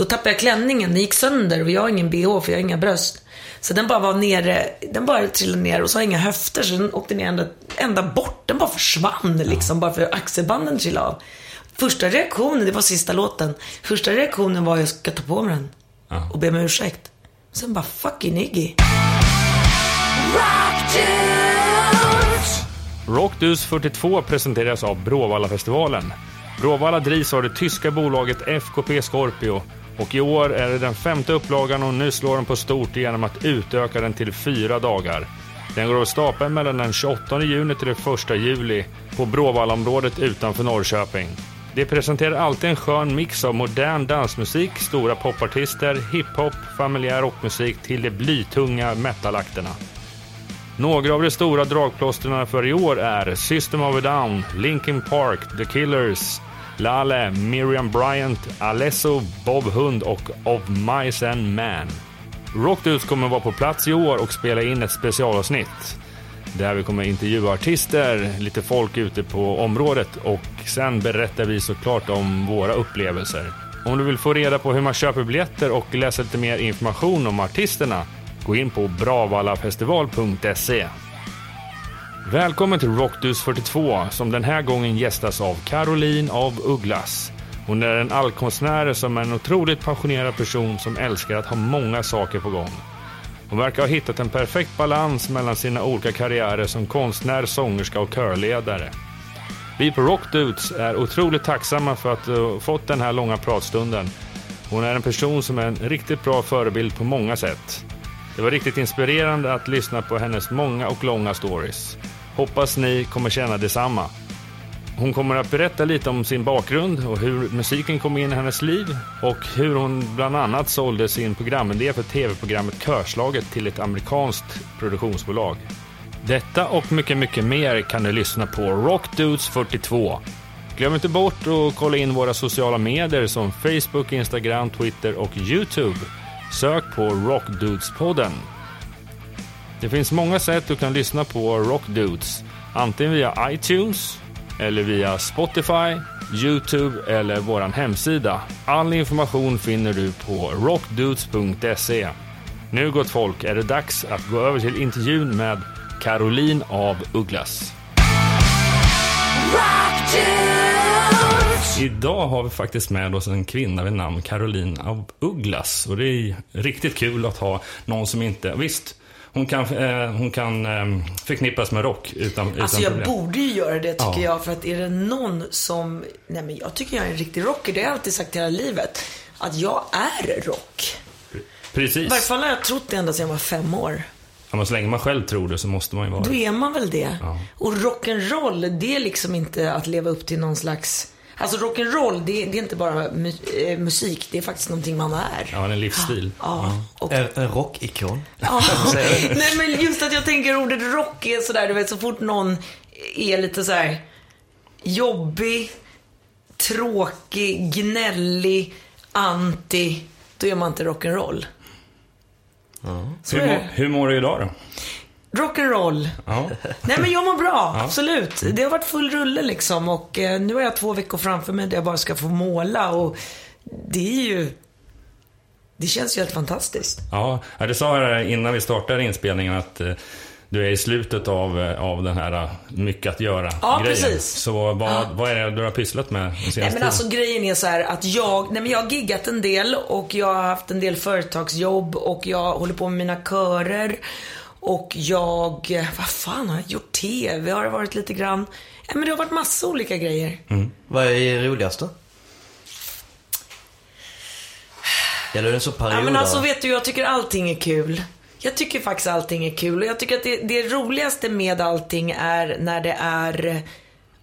Då tappade jag klänningen, den gick sönder och jag har ingen bh för jag har inga bröst. Så den bara var nere, den bara trillade ner och så har jag inga höfter så den åkte ner ända, ända bort. Den bara försvann liksom, bara för axelbanden trillade av. Första reaktionen, det var sista låten. Första reaktionen var jag ska ta på mig den. Och be om ursäkt. Sen bara, fucking Iggy. Rockdus 42 presenteras av Bråvallafestivalen. Bråvalla drivs av det tyska bolaget FKP Scorpio och i år är det den femte upplagan och nu slår de på stort genom att utöka den till fyra dagar. Den går av stapeln mellan den 28 juni till den 1 juli på Bråvallaområdet utanför Norrköping. Det presenterar alltid en skön mix av modern dansmusik, stora popartister, hiphop, familjär rockmusik till de blytunga metalakterna. Några av de stora dragplåstren för i år är System of a Down, Linkin Park, The Killers, Lale, Miriam Bryant, Alesso, Bob Hund och Of Mice and Man. Rockdudes kommer vara på plats i år och spela in ett specialavsnitt där vi kommer intervjua artister, lite folk ute på området och sen berättar vi såklart om våra upplevelser. Om du vill få reda på hur man köper biljetter och läsa lite mer information om artisterna, gå in på bravallafestival.se. Välkommen till Rockdus 42 som den här gången gästas av Caroline av Ugglas. Hon är en allkonstnär som är en otroligt passionerad person som älskar att ha många saker på gång. Hon verkar ha hittat en perfekt balans mellan sina olika karriärer som konstnär, sångerska och körledare. Vi på Rockdudes är otroligt tacksamma för att ha fått den här långa pratstunden. Hon är en person som är en riktigt bra förebild på många sätt. Det var riktigt inspirerande att lyssna på hennes många och långa stories. Hoppas ni kommer känna detsamma. Hon kommer att berätta lite om sin bakgrund och hur musiken kom in i hennes liv och hur hon bland annat sålde sin programidé för tv-programmet Körslaget till ett amerikanskt produktionsbolag. Detta och mycket, mycket mer kan du lyssna på Rockdudes 42. Glöm inte bort att kolla in våra sociala medier som Facebook, Instagram, Twitter och Youtube. Sök på Rockdudespodden. Det finns många sätt du kan lyssna på Rockdudes. Antingen via iTunes, eller via Spotify, Youtube eller vår hemsida. All information finner du på rockdudes.se. Nu gott folk är det dags att gå över till intervjun med Caroline av Ugglas. Idag har vi faktiskt med oss en kvinna vid namn Caroline av Ugglas. Och det är riktigt kul att ha någon som inte... Visst, hon kan, eh, hon kan eh, förknippas med rock utan, utan Alltså jag problem. borde ju göra det tycker Ja. jag. För att är det någon som, nej men jag tycker jag är en riktig rocker. Det har jag alltid sagt hela livet. Att jag är rock. I Precis. varje fall har jag trott det ända sedan jag var fem år. Ja, men så länge man själv tror det så måste man ju vara Då är man väl det. Ja. Och rock'n'roll, det är liksom inte att leva upp till någon slags... Alltså rock'n'roll, det, det är inte bara mu- eh, musik. Det är faktiskt någonting man är. Ja, en livsstil. Ja. Och, En, en rockikon. ja. Nej men just att jag tänker ordet rock är sådär, du vet så fort någon är lite så här jobbig, tråkig, gnällig, anti, då är man inte rock'n'roll. Så Hur, hur mår du idag då? Rock'n'roll. Ja. Nej men jag mår bra, absolut. Det har varit full rulle liksom och eh, nu har jag två veckor framför mig där jag bara ska få måla och det är ju... Det känns ju helt fantastiskt. Ja, ja, du sa här innan vi startade inspelningen att eh, du är i slutet av, eh, av den här eh, mycket att göra-grejen. Ja, precis. Så vad, vad är det du har pysslat med den senaste Nej men alltså grejen är så här att jag, nej men jag har giggat en del och jag har haft en del företagsjobb och jag håller på med mina körer. Och jag, vad fan har jag gjort? TV har det varit lite grann. Ja men det har varit massa olika grejer. Vad är roligast då? Gäller det en så period? Ja men alltså vet du, jag tycker allting är kul. Jag tycker faktiskt allting är kul och jag tycker att det, det roligaste med allting är när det är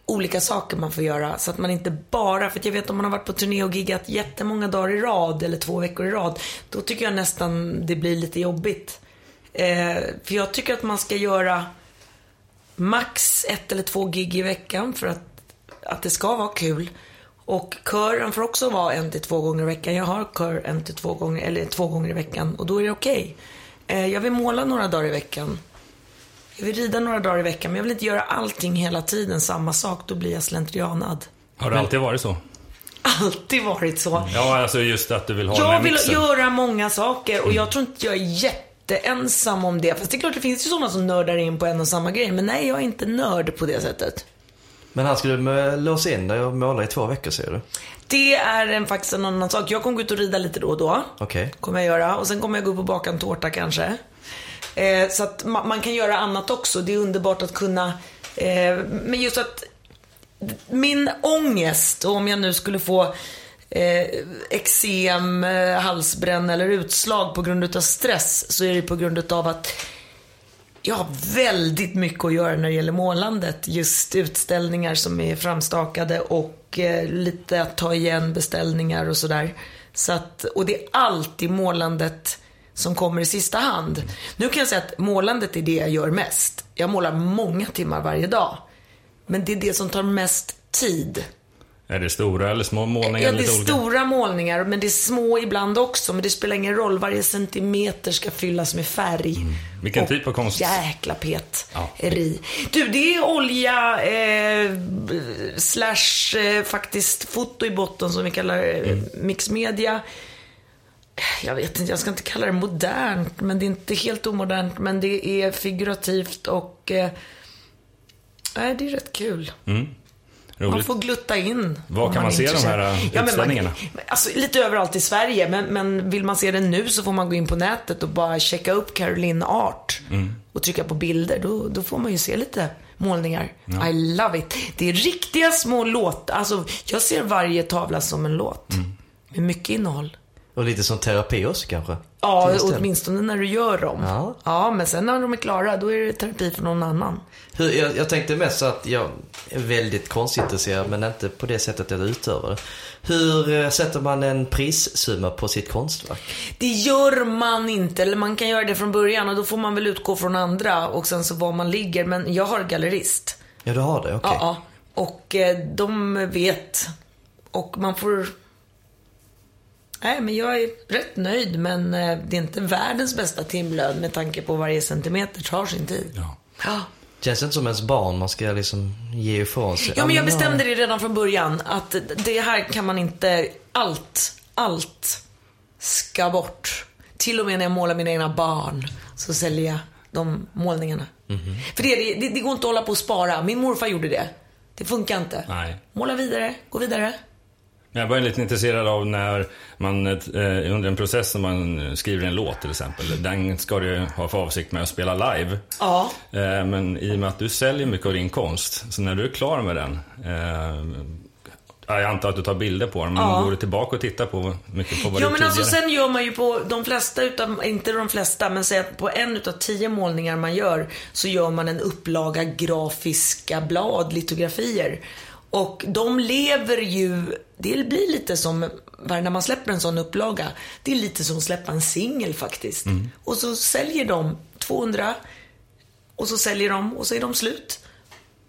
olika saker man får göra. Så att man inte bara, för jag vet om man har varit på turné och giggat jättemånga dagar i rad eller två veckor i rad. Då tycker jag nästan det blir lite jobbigt. Eh, för jag tycker att man ska göra max ett eller två gig i veckan för att, att det ska vara kul. Och kören får också vara en till två gånger i veckan. Jag har kör en till två gånger, eller två gånger i veckan och då är det okej. Eh, jag vill måla några dagar i veckan. Jag vill rida några dagar i veckan, men jag vill inte göra allting hela tiden, samma sak. Då blir jag slentrianad. Har det alltid varit så? alltid varit så. Ja, alltså just att du vill ha Jag vill mixen. göra många saker och jag tror inte jag är jätteensam om det. Fast det är klart, det finns ju sådana som nördar in på en och samma grej. Men nej, jag är inte nörd på det sättet. Men han skulle med- låsa in dig och måla i två veckor säger du? Det är en, faktiskt en annan sak. Jag kommer gå ut och rida lite då och då. Okej. Kommer jag göra. Och sen kommer jag gå upp och baka en tårta kanske. Eh, så att ma- man kan göra annat också. Det är underbart att kunna. Eh, men just att min ångest, och om jag nu skulle få eh, eksem, eh, halsbränna eller utslag på grund av stress så är det på grund av att jag har väldigt mycket att göra när det gäller målandet. Just utställningar som är framstakade och eh, lite att ta igen beställningar och sådär. Så att, och det är alltid målandet som kommer i sista hand. Nu kan jag säga att målandet är det jag gör mest. Jag målar många timmar varje dag. Men det är det som tar mest tid. Är det stora eller små målningar? Ja, det är stora målningar, men det är små ibland också. Men det spelar ingen roll. Varje centimeter ska fyllas med färg. Vilken Och typ av konst? Jäkla pet. Ja. Du, det är olja eh, slash eh, faktiskt foto i botten som vi kallar eh, Mm. mixmedia. Jag vet inte, jag ska inte kalla det modernt, men det är inte helt omodernt. Men det är figurativt och eh, det är rätt kul. Man Roligt. får glutta in. Var kan man se de här, äh, men utställningarna? Man, alltså, lite överallt i Sverige, men, men vill man se det nu så får man gå in på nätet och bara checka upp Caroline Art Mm. och trycka på bilder. Då, då får man ju se lite målningar. I love it. Det är riktiga små låtar. Alltså, jag ser varje tavla som en låt. Mm. Med mycket innehåll. Och lite som terapi också kanske? Ja, åtminstone när du gör dem. Ja. ja, men sen när de är klara, då är det terapi för någon annan. Hur, jag, jag tänkte mest att jag är väldigt konstintresserad men inte på det sättet jag utövar det. Hur eh, sätter man en prissumma på sitt konstverk? Det gör man inte, eller man kan göra det från början och då får man väl utgå från andra och sen så var man ligger. Men jag har gallerist. Ja, du har det? Okej. Ja, ja. Och eh, de vet. Och man får... Nej, men jag är rätt nöjd men eh, det är inte världens bästa timlön med tanke på varje centimeter tar sin tid. Ja. Ja. Känns inte som ens barn man ska liksom ge ifrån sig? Ja, men jag bestämde det redan från början att det här kan man inte, allt, allt ska bort. Till och med när jag målar mina egna barn så säljer jag de målningarna. För det, det, det går inte att hålla på och spara. Min morfar gjorde det. Det funkar inte. Nej. Måla vidare, gå vidare. Jag var lite intresserad av när man eh, under en process när man skriver en låt till exempel. Den ska du ha för avsikt med att spela live. Ja. Eh, Men i och med att du säljer mycket av din konst, så när du är klar med den. Eh, ja, jag antar att du tar bilder på den, men Ja. går du tillbaka och tittar på mycket på vad Ja men tidigare? alltså sen gör man ju på de flesta utav, inte de flesta, men säg att på en utav tio målningar man gör så gör man en upplaga grafiska blad, litografier. Och de lever ju, det blir lite som, när man släpper en sån upplaga, det är lite som att släppa en singel faktiskt. Och så säljer de 200 och så säljer de och så är de slut.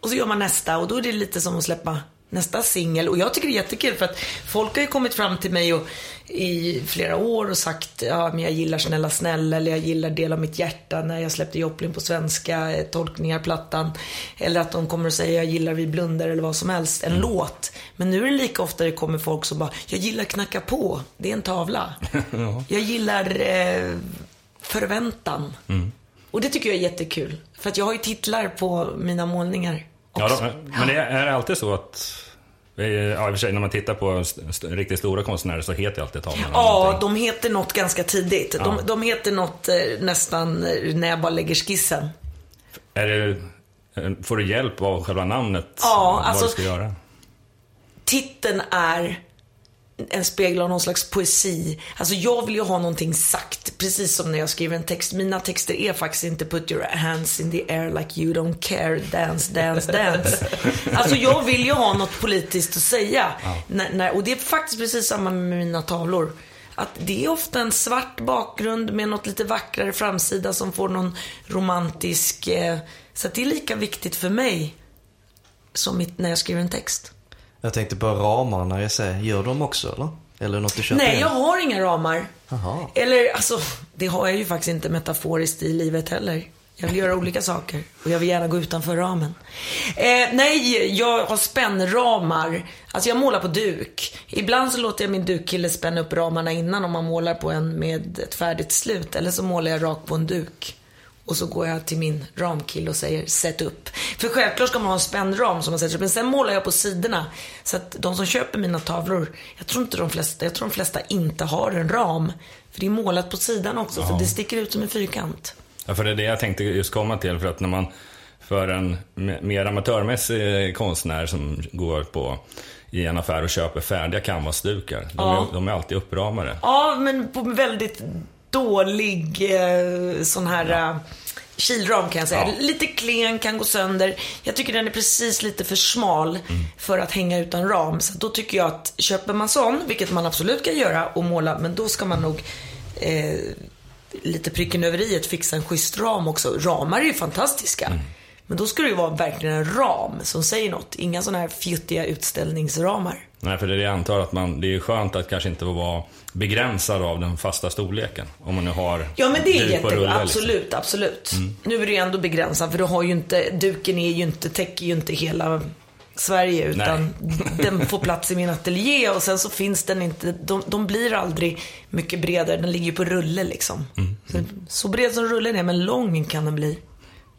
Och så gör man nästa och då är det lite som att släppa nästa singel. Och jag tycker det är jättekul för att folk har ju kommit fram till mig och, i flera år och sagt ja men jag gillar Snälla snälla eller jag gillar Del av mitt hjärta när jag släppte Joplin på svenska, eh, tolkningar, plattan. Eller att de kommer och säger jag gillar Vi blundar eller vad som helst, en låt. Men nu är det lika ofta det kommer folk som bara, jag gillar Knacka på, det är en tavla. Jag gillar eh, Förväntan. Och det tycker jag är jättekul. För att jag har ju titlar på mina målningar. Ja, de, men det är, det alltid så att... Ja, i och för sig, när man tittar på st- riktigt stora konstnärer så heter alltid tavlorna Ja, någonting. de heter något ganska tidigt. De, de heter något eh, nästan eh, när jag bara lägger skissen. Är det, eh, får du hjälp av själva namnet? Ja, vad alltså- du ska göra? Titeln är en spegel av någon slags poesi. Alltså jag vill ju ha någonting sagt, precis som när jag skriver en text. Mina texter är faktiskt inte put your hands in the air like you don't care, dance, dance, dance. Alltså jag vill ju ha något politiskt att säga. När, och det är faktiskt precis samma med mina tavlor. Att det är ofta en svart bakgrund med något lite vackrare framsida som får någon romantisk... Eh, så att det är lika viktigt för mig som när jag skriver en text. Jag tänkte på ramarna jag säger. Gör de också eller? Eller något du köper Nej, jag har inga ramar. Jaha. Eller, alltså, det har jag ju faktiskt inte metaforiskt i livet heller. Jag vill göra olika saker och jag vill gärna gå utanför ramen. Eh, nej, jag har spännramar. Alltså jag målar på duk. Ibland så låter jag min dukkille spänna upp ramarna innan om man målar på en med ett färdigt slut. Eller så målar jag rakt på en duk. Och så går jag till min ramkille och säger sätt upp. För självklart ska man ha en spännram som man sätter upp. Men sen målar jag på sidorna. Så att de som köper mina tavlor, jag tror inte de flesta, jag tror de flesta inte har en ram. För det är målat på sidan också, så det sticker ut som en fyrkant. Ja, för det är det jag tänkte just komma till. För att när man, för en me- mer amatörmässig konstnär som går på i en affär och köper färdiga canvasdukar. De, Ja. är, de är alltid uppramade. Ja, men på väldigt dålig eh, sån här eh, kilram kan jag säga. Ja. Lite klen, kan gå sönder. Jag tycker den är precis lite för smal för att hänga utan ram. Så då tycker jag att köper man sån, vilket man absolut kan göra och måla, men då ska man nog eh, lite pricken över i fixa en schysst ram också. Ramar är ju fantastiska. Men då ska det ju vara verkligen en ram som säger något. Inga såna här fjuttiga utställningsramar. Nej, för det är det jag antar att man, det är skönt att kanske inte vara begränsad av den fasta storleken. Om man nu har Ja men det är jättebra, liksom. absolut, absolut. Nu är ju ändå begränsat för du har ju inte, duken är ju inte, täcker ju inte hela Sverige utan den får plats i min ateljé och sen så finns den inte, de, de blir aldrig mycket bredare, den ligger ju på rulle liksom. Så, så bred som rullen är, men lång kan den bli.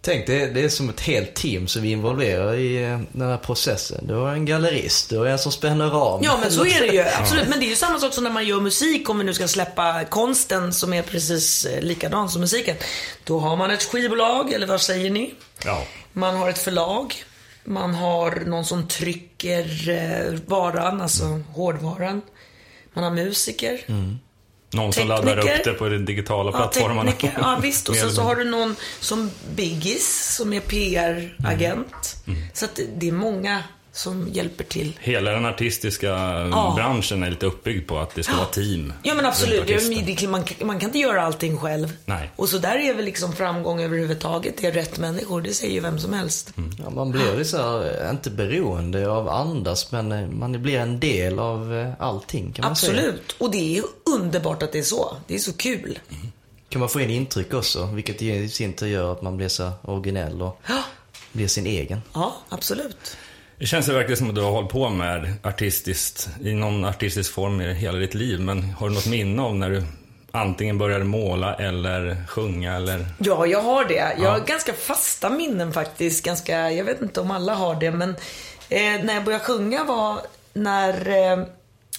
Tänk, det är, det är som ett helt team som vi involverar i eh, den här processen. Du har en gallerist, du har en som spänner ram. Ja men så är det ju, absolut. Men det är ju samma sak som när man gör musik, om vi nu ska släppa konsten som är precis eh, likadan som musiken. Då har man ett skivbolag, eller vad säger ni? Ja. Man har ett förlag. Man har någon som trycker eh, varan, alltså hårdvaran. Man har musiker. Någon som Tekniker. laddar upp det på de digitala Ja, plattformarna. tekniker. Ja, visst. Och sen så har du någon som Biggis, som är PR-agent. Mm. Så att det är många som hjälper till. Hela den artistiska branschen är lite uppbyggd på att det ska vara team. Ja men absolut, man, man kan inte göra allting själv. Nej. Och så där är väl liksom framgång överhuvudtaget. Det är rätt människor, det säger ju vem som helst. Ja, man blir ju så här, eh, inte beroende av andras, men eh, man blir en del av eh, allting kan man säga. Absolut. Och det är ju underbart att det är så. Det är så kul. Kan man få in intryck också, vilket i sin tur gör att man blir så originell och Ja, blir sin egen. ja absolut. Det känns ju verkligen som att du har hållit på med artistiskt, i någon artistisk form i hela ditt liv. Men har du något minne av när du antingen började måla eller sjunga eller? Ja, jag har det. Jag har ganska fasta minnen faktiskt. Ganska, jag vet inte om alla har det, men eh, när jag började sjunga var när eh,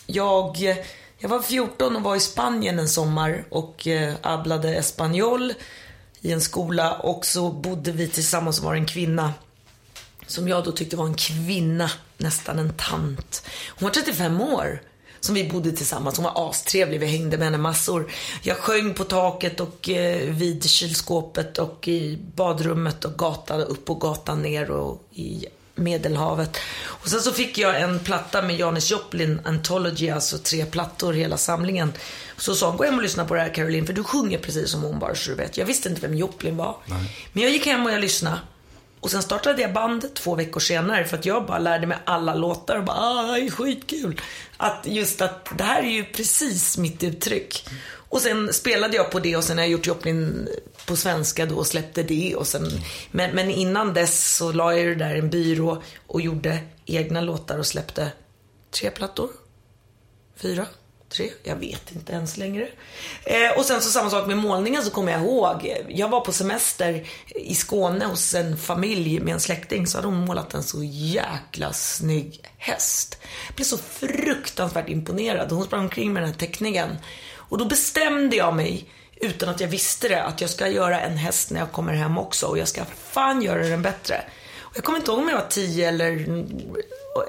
jag, jag var 14 och var i Spanien en sommar och eh, abblade espanjol i en skola och så bodde vi tillsammans och var en kvinna som jag då tyckte var en kvinna, nästan en tant. Hon var 35 år. Som vi bodde tillsammans. Hon var astrevlig. Vi hängde med henne massor. Jag sjöng på taket och eh, vid kylskåpet och i badrummet och gatan upp och gatan ner och i Medelhavet. Och sen så fick jag en platta med Janis Joplin Anthology, alltså tre plattor, hela samlingen. Så sa hon, gå hem och lyssna på det här Caroline, för du sjunger precis som hon bara så du vet. Jag visste inte vem Joplin var. Men jag gick hem och jag lyssnade. Och sen startade jag band två veckor senare för att jag bara lärde mig alla låtar och bara, ah, det är skitkul. Att just att det här är ju precis mitt uttryck. Och sen spelade jag på det och sen har jag gjort Joplin på svenska då och släppte det och sen, men, men innan dess så la jag det där i en byrå och gjorde egna låtar och släppte tre plattor. Fyra? Tre? Jag vet inte ens längre. Eh, och sen så samma sak med målningen så kommer jag ihåg. Jag var på semester i Skåne hos en familj med en släkting så hade hon målat en så jäkla snygg häst. Jag blev så fruktansvärt imponerad. Hon sprang omkring med den här teckningen. Och då bestämde jag mig utan att jag visste det att jag ska göra en häst när jag kommer hem också och jag ska fan göra den bättre. Jag kommer inte ihåg om jag var tio eller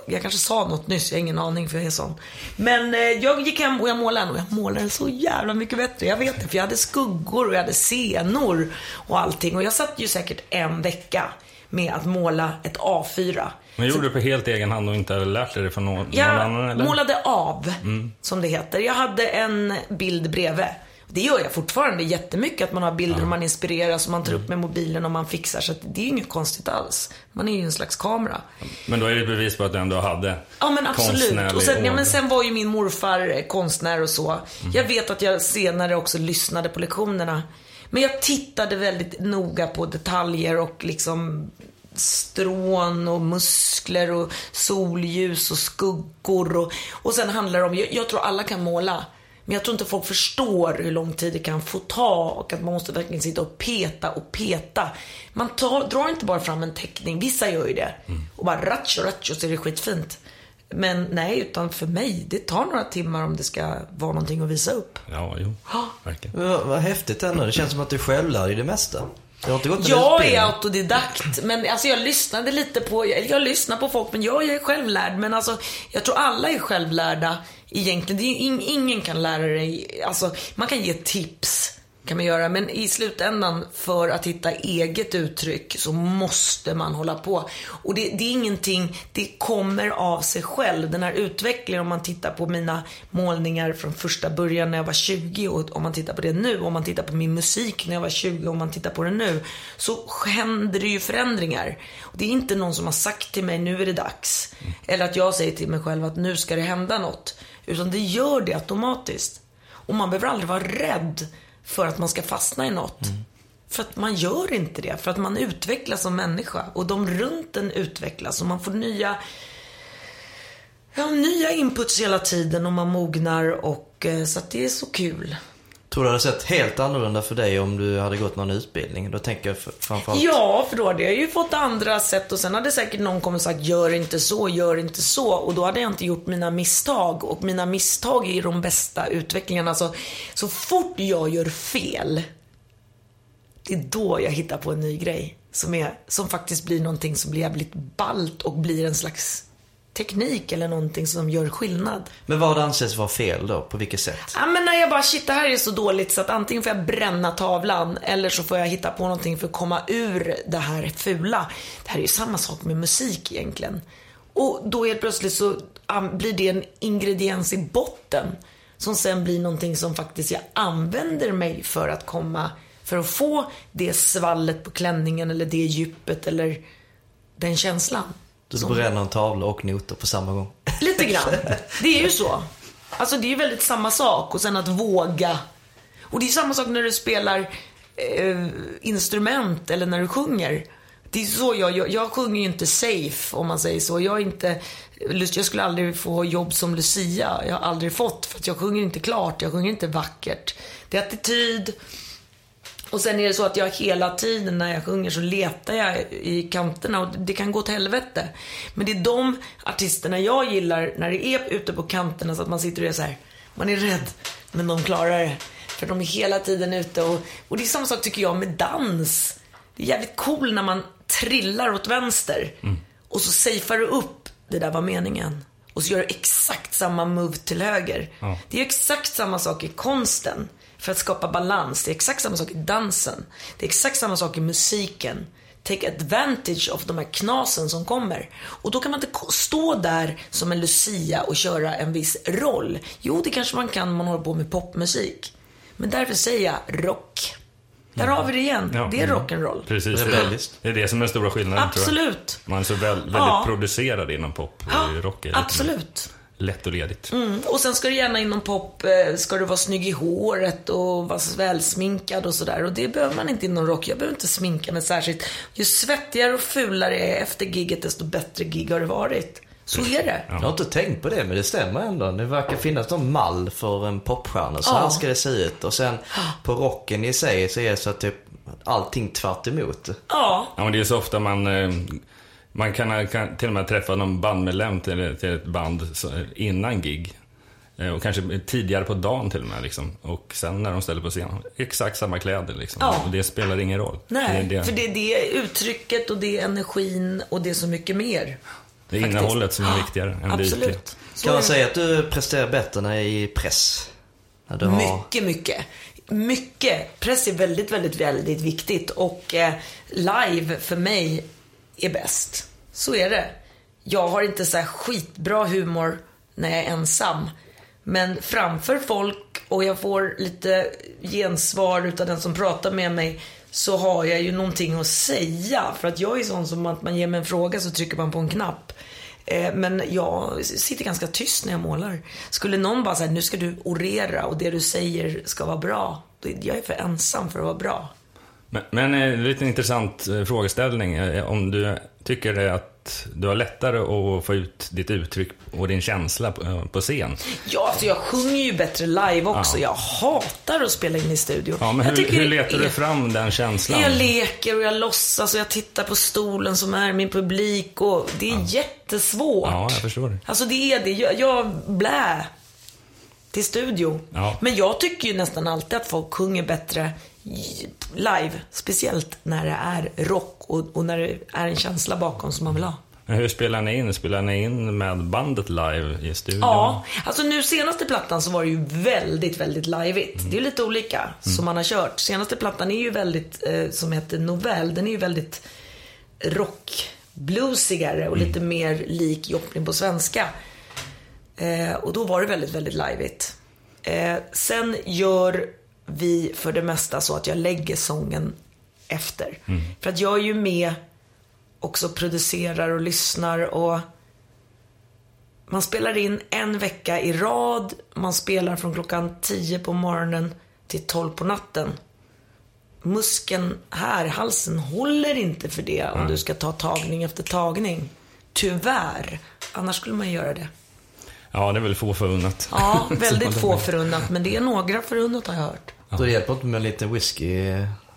jag kanske sa något nyss, jag har ingen aning för jag är sån. Men eh, jag gick hem och jag målade och jag målade så jävla mycket bättre. Jag vet det, för jag hade skuggor och jag hade scenor och allting. Och jag satt ju säkert en vecka med att måla ett A4. Men gjorde du på helt egen hand och inte hade lärt dig det från någon, Jag någon annan eller? målade av, som det heter. Jag hade en bild bredvid. Det gör jag fortfarande jättemycket, att man har bilder och man inspireras och man tar upp med mobilen och man fixar. Så att det är ju inget konstigt alls. Man är ju en slags kamera. Men då är det bevis på att du ändå hade Ja men absolut. Och sen, ja, men sen var ju min morfar eh, konstnär och så. Mm. Jag vet att jag senare också lyssnade på lektionerna. Men jag tittade väldigt noga på detaljer och liksom strån och muskler och solljus och skuggor. Och, och sen handlar det om, jag, jag tror alla kan måla. Men jag tror inte folk förstår hur lång tid det kan få ta och att man måste verkligen sitta och peta och peta. Man tar, drar inte bara fram en teckning, vissa gör ju det. Och bara ratcho ratcho så är det skitfint. Men nej, utan för mig, det tar några timmar om det ska vara någonting att visa upp. Ja, jo. Verkligen. Vad, vad häftigt ändå. Det känns som att du själv lär dig det mesta. Du har inte Jag är autodidakt, men alltså jag lyssnade lite på, jag, jag lyssnar på folk, men jag är självlärd. Men alltså, jag tror alla är självlärda egentligen. Det är, ju ingen kan lära dig, alltså man kan ge tips, kan man göra. Men i slutändan, för att hitta eget uttryck, så måste man hålla på. Och det, det är ingenting, det kommer av sig själv. Den här utvecklingen, om man tittar på mina målningar från första början när jag var 20 och om man tittar på det nu, om man tittar på min musik när jag var 20 och om man tittar på det nu, så händer det ju förändringar. Och det är inte någon som har sagt till mig, nu är det dags. Eller att jag säger till mig själv att nu ska det hända något. Utan det gör det automatiskt. Och man behöver aldrig vara rädd för att man ska fastna i något. För att man gör inte det. För att man utvecklas som människa. Och de runt en utvecklas. Och man får nya, ja, nya inputs hela tiden. Och man mognar. Och, eh, så att det är så kul. Tror du det hade sett helt annorlunda för dig om du hade gått någon utbildning? Då tänker jag framförallt... Ja, för då hade jag ju fått andra sätt och sen hade säkert någon kommit och sagt gör inte så, gör inte så. Och då hade jag inte gjort mina misstag. Och mina misstag är de bästa utvecklingarna. Så, så fort jag gör fel, det är då jag hittar på en ny grej. Som, är, som faktiskt blir någonting som blir jävligt ballt och blir en slags teknik eller någonting som gör skillnad. Men vad anses vara fel då? På vilket sätt? Ja men när jag bara, shit det här är så dåligt så att antingen får jag bränna tavlan eller så får jag hitta på någonting för att komma ur det här fula. Det här är ju samma sak med musik egentligen. Och då helt plötsligt så blir det en ingrediens i botten. Som sen blir någonting som faktiskt jag använder mig för att komma, för att få det svallet på klänningen eller det djupet eller den känslan. Du Som- bränner en tavla och noter på samma gång. Lite grann. Det är ju så. Alltså det är ju väldigt samma sak. Och sen att våga. Och det är samma sak när du spelar eh, instrument eller när du sjunger. Det är så jag, jag, jag sjunger ju inte safe om man säger så. Jag är inte, jag skulle aldrig få jobb som Lucia. Jag har aldrig fått för att jag sjunger inte klart. Jag sjunger inte vackert. Det är attityd. Och sen är det så att jag hela tiden när jag sjunger så letar jag i kanterna och det kan gå åt helvete. Men det är de artisterna jag gillar när det är ute på kanterna så att man sitter och är så här. Man är rädd, men de klarar det. För de är hela tiden ute och, och det är samma sak tycker jag med dans. Det är jävligt cool när man trillar åt vänster. Och så safear du upp, det där var meningen. Och så gör du exakt samma move till höger. Ja. Det är exakt samma sak i konsten. För att skapa balans. Det är exakt samma sak i dansen. Det är exakt samma sak i musiken. Take advantage of de här knasen som kommer. Och då kan man inte stå där som en Lucia och köra en viss roll. Jo, det kanske man kan om man håller på med popmusik. Men därför säger jag rock. Där har vi det igen. Ja. Det är rock'n'roll. Precis. Det är, Rebelliskt. det är det som är den stora skillnaden tror jag. Absolut. Man är så väl, väldigt Ja. producerad inom pop. Och i rock Absolut. Lätt och ledigt. Mm. Och sen ska du gärna inom pop, eh, ska du vara snygg i håret och vara välsminkad och sådär. Och det behöver man inte inom rock. Jag behöver inte sminka mig särskilt. Ju svettigare och fulare jag är efter gigget, desto bättre gig har det varit. Så är det. Jag har inte tänkt på det, men det stämmer ändå. Det verkar finnas någon mall för en popstjärna. Så Ja. här ska det se ut. Och sen på rocken i sig så är det så att typ allting tvärt emot. Ja. Ja, men det är så ofta man... eh, Man kan, kan till och med träffa någon bandmedlem till, till ett band innan gig. Eh, Och kanske tidigare på dagen till och med. Liksom. Och sen när de ställer på scen, exakt samma kläder. Liksom. Ja. Och det spelar ingen roll. Nej, det det, för det är det uttrycket och det är energin och det är så mycket mer. det är faktiskt. innehållet som är viktigare än det ytliga. Absolut. Så Kan man säga att du presterar bättre när i press? När du har... Mycket, mycket. Mycket. Press är väldigt, väldigt, väldigt viktigt. Och eh, live för mig är bäst. Så är det. Jag har inte så här skitbra humor när jag är ensam. Men framför folk och jag får lite gensvar utav den som pratar med mig så har jag ju någonting att säga. För att jag är sån som att man ger mig en fråga så trycker man på en knapp. Eh, men jag sitter ganska tyst när jag målar. Skulle någon bara säga, nu ska du orera och det du säger ska vara bra. Jag är för ensam för att vara bra. Men, men eh, lite intressant eh, frågeställning. Eh, Om du tycker att du har lättare att få ut ditt uttryck och din känsla på, eh, scen. Ja, alltså jag sjunger ju bättre live också. Ja. Jag hatar att spela in i studio. Ja, men hur, hur letar du fram den känslan? Jag leker och jag låtsas och jag tittar på stolen som är min publik och det är jättesvårt. Ja, jag förstår det. Alltså det är det. Jag, jag blä till studio. Ja. Men jag tycker ju nästan alltid att folk sjunger bättre live. Speciellt när det är rock och, och när det är en känsla bakom som man vill ha. Men hur spelar ni in? Spelar ni in med bandet live i studion? Ja, alltså nu senaste plattan så var det ju väldigt, väldigt liveigt. Det är lite olika som man har kört. Senaste plattan är ju väldigt, eh, som heter Novell, den är ju väldigt rockbluesigare och lite mer lik Joplin på svenska. Eh, och då var det väldigt, väldigt liveigt. Eh, sen gör vi för det mesta så att jag lägger sången efter. För att jag är ju med också producerar och lyssnar och man spelar in en vecka i rad. Man spelar från klockan 10 på morgonen till 12 på natten. Muskeln här, halsen, håller inte för det om du ska ta tagning efter tagning. Tyvärr. Annars skulle man göra det. Ja, det är väl få förunnat. Ja, väldigt få förunnat. Men det är några förunnat har jag hört. Då det hjälper inte med lite whisky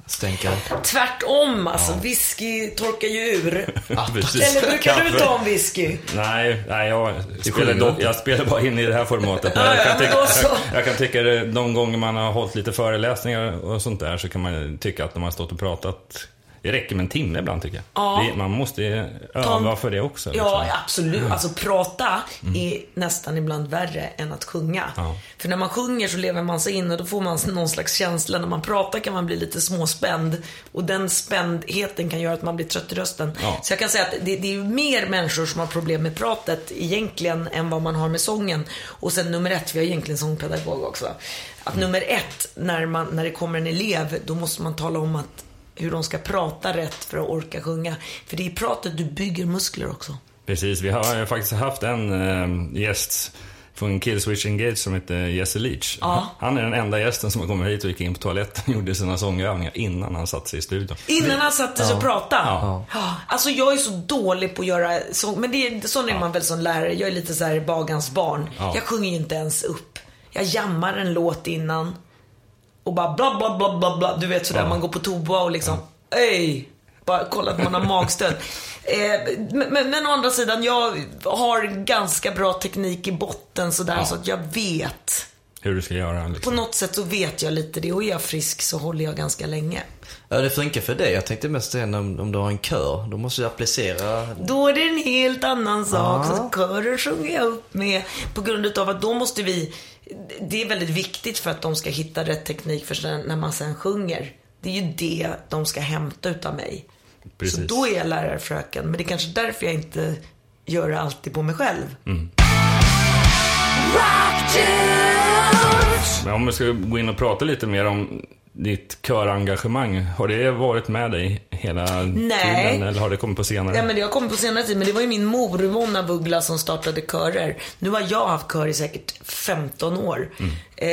stänkare. Tvärtom alltså. Whisky torkar ju ur. Eller brukar du ta en whisky? Nej, nej jag, spelar dock, jag spelar bara in i det här formatet. Men Ja, jag, ja, kan tycka, då jag, jag kan tycka de gånger man har hållit lite föreläsningar och sånt där så kan man tycka att de har stått och pratat det räcker med en timme ibland tycker jag. Ja. Det, man måste ju Ta öva för det också. Ja, liksom. absolut. Alltså prata är nästan ibland värre än att sjunga. Ja. För när man sjunger så lever man sig in och då får man någon slags känsla. När man pratar kan man bli lite småspänd. Och den spändheten kan göra att man blir trött i rösten. Ja. Så jag kan säga att det, det är mer människor som har problem med pratet egentligen än vad man har med sången. Och sen nummer ett, vi har egentligen sångpedagog också. Att nummer ett, när, man, när det kommer en elev, då måste man tala om att hur de ska prata rätt för att orka sjunga. För det är i pratet du bygger muskler också. Precis, vi har faktiskt haft en äh, gäst från Killswitch Engage som heter Jesse Leach. Ja. Han är den enda gästen som har kommit hit och gick in på toaletten och gjorde sina sångövningar innan han satte sig i studion. Innan han satte sig och pratade. Ja. Ja. Alltså jag är så dålig på att göra sång. Men det är, sån är man väl som lärare. Jag är lite så här bagans barn. Ja. Jag sjunger ju inte ens upp. Jag jammar en låt innan. Och bara bla bla bla bla bla. Du vet sådär Ja. man går på toa och liksom, ej. Bara kolla att man har magstöd. Eh, men, men, men å andra sidan, jag har ganska bra teknik i botten sådär Ja. så att jag vet. Hur du ska göra. På Liksom. något sätt så vet jag lite det och är jag frisk så håller jag ganska länge. Ja, det funkar för dig. Jag tänkte mest säga om, om du har en kör. Då måste du applicera. Då är det en helt annan sak. Ja. Så kören sjunger jag upp med. På grund utav att då måste vi... Det är väldigt viktigt för att de ska hitta rätt teknik för sen, när man sen sjunger. Det är ju det de ska hämta utav mig. Precis. Så då är jag lärarfröken. Men det är kanske därför jag inte gör det alltid på mig själv. Men om vi ska gå in och prata lite mer om ditt körengagemang. Har det varit med dig hela Nej. tiden eller har det kommit på senare? Ja, men det har kommit på senare tid, men det var ju min mor, Mona Buggla, som startade körer. Nu har jag haft kör i säkert 15 år. Eh,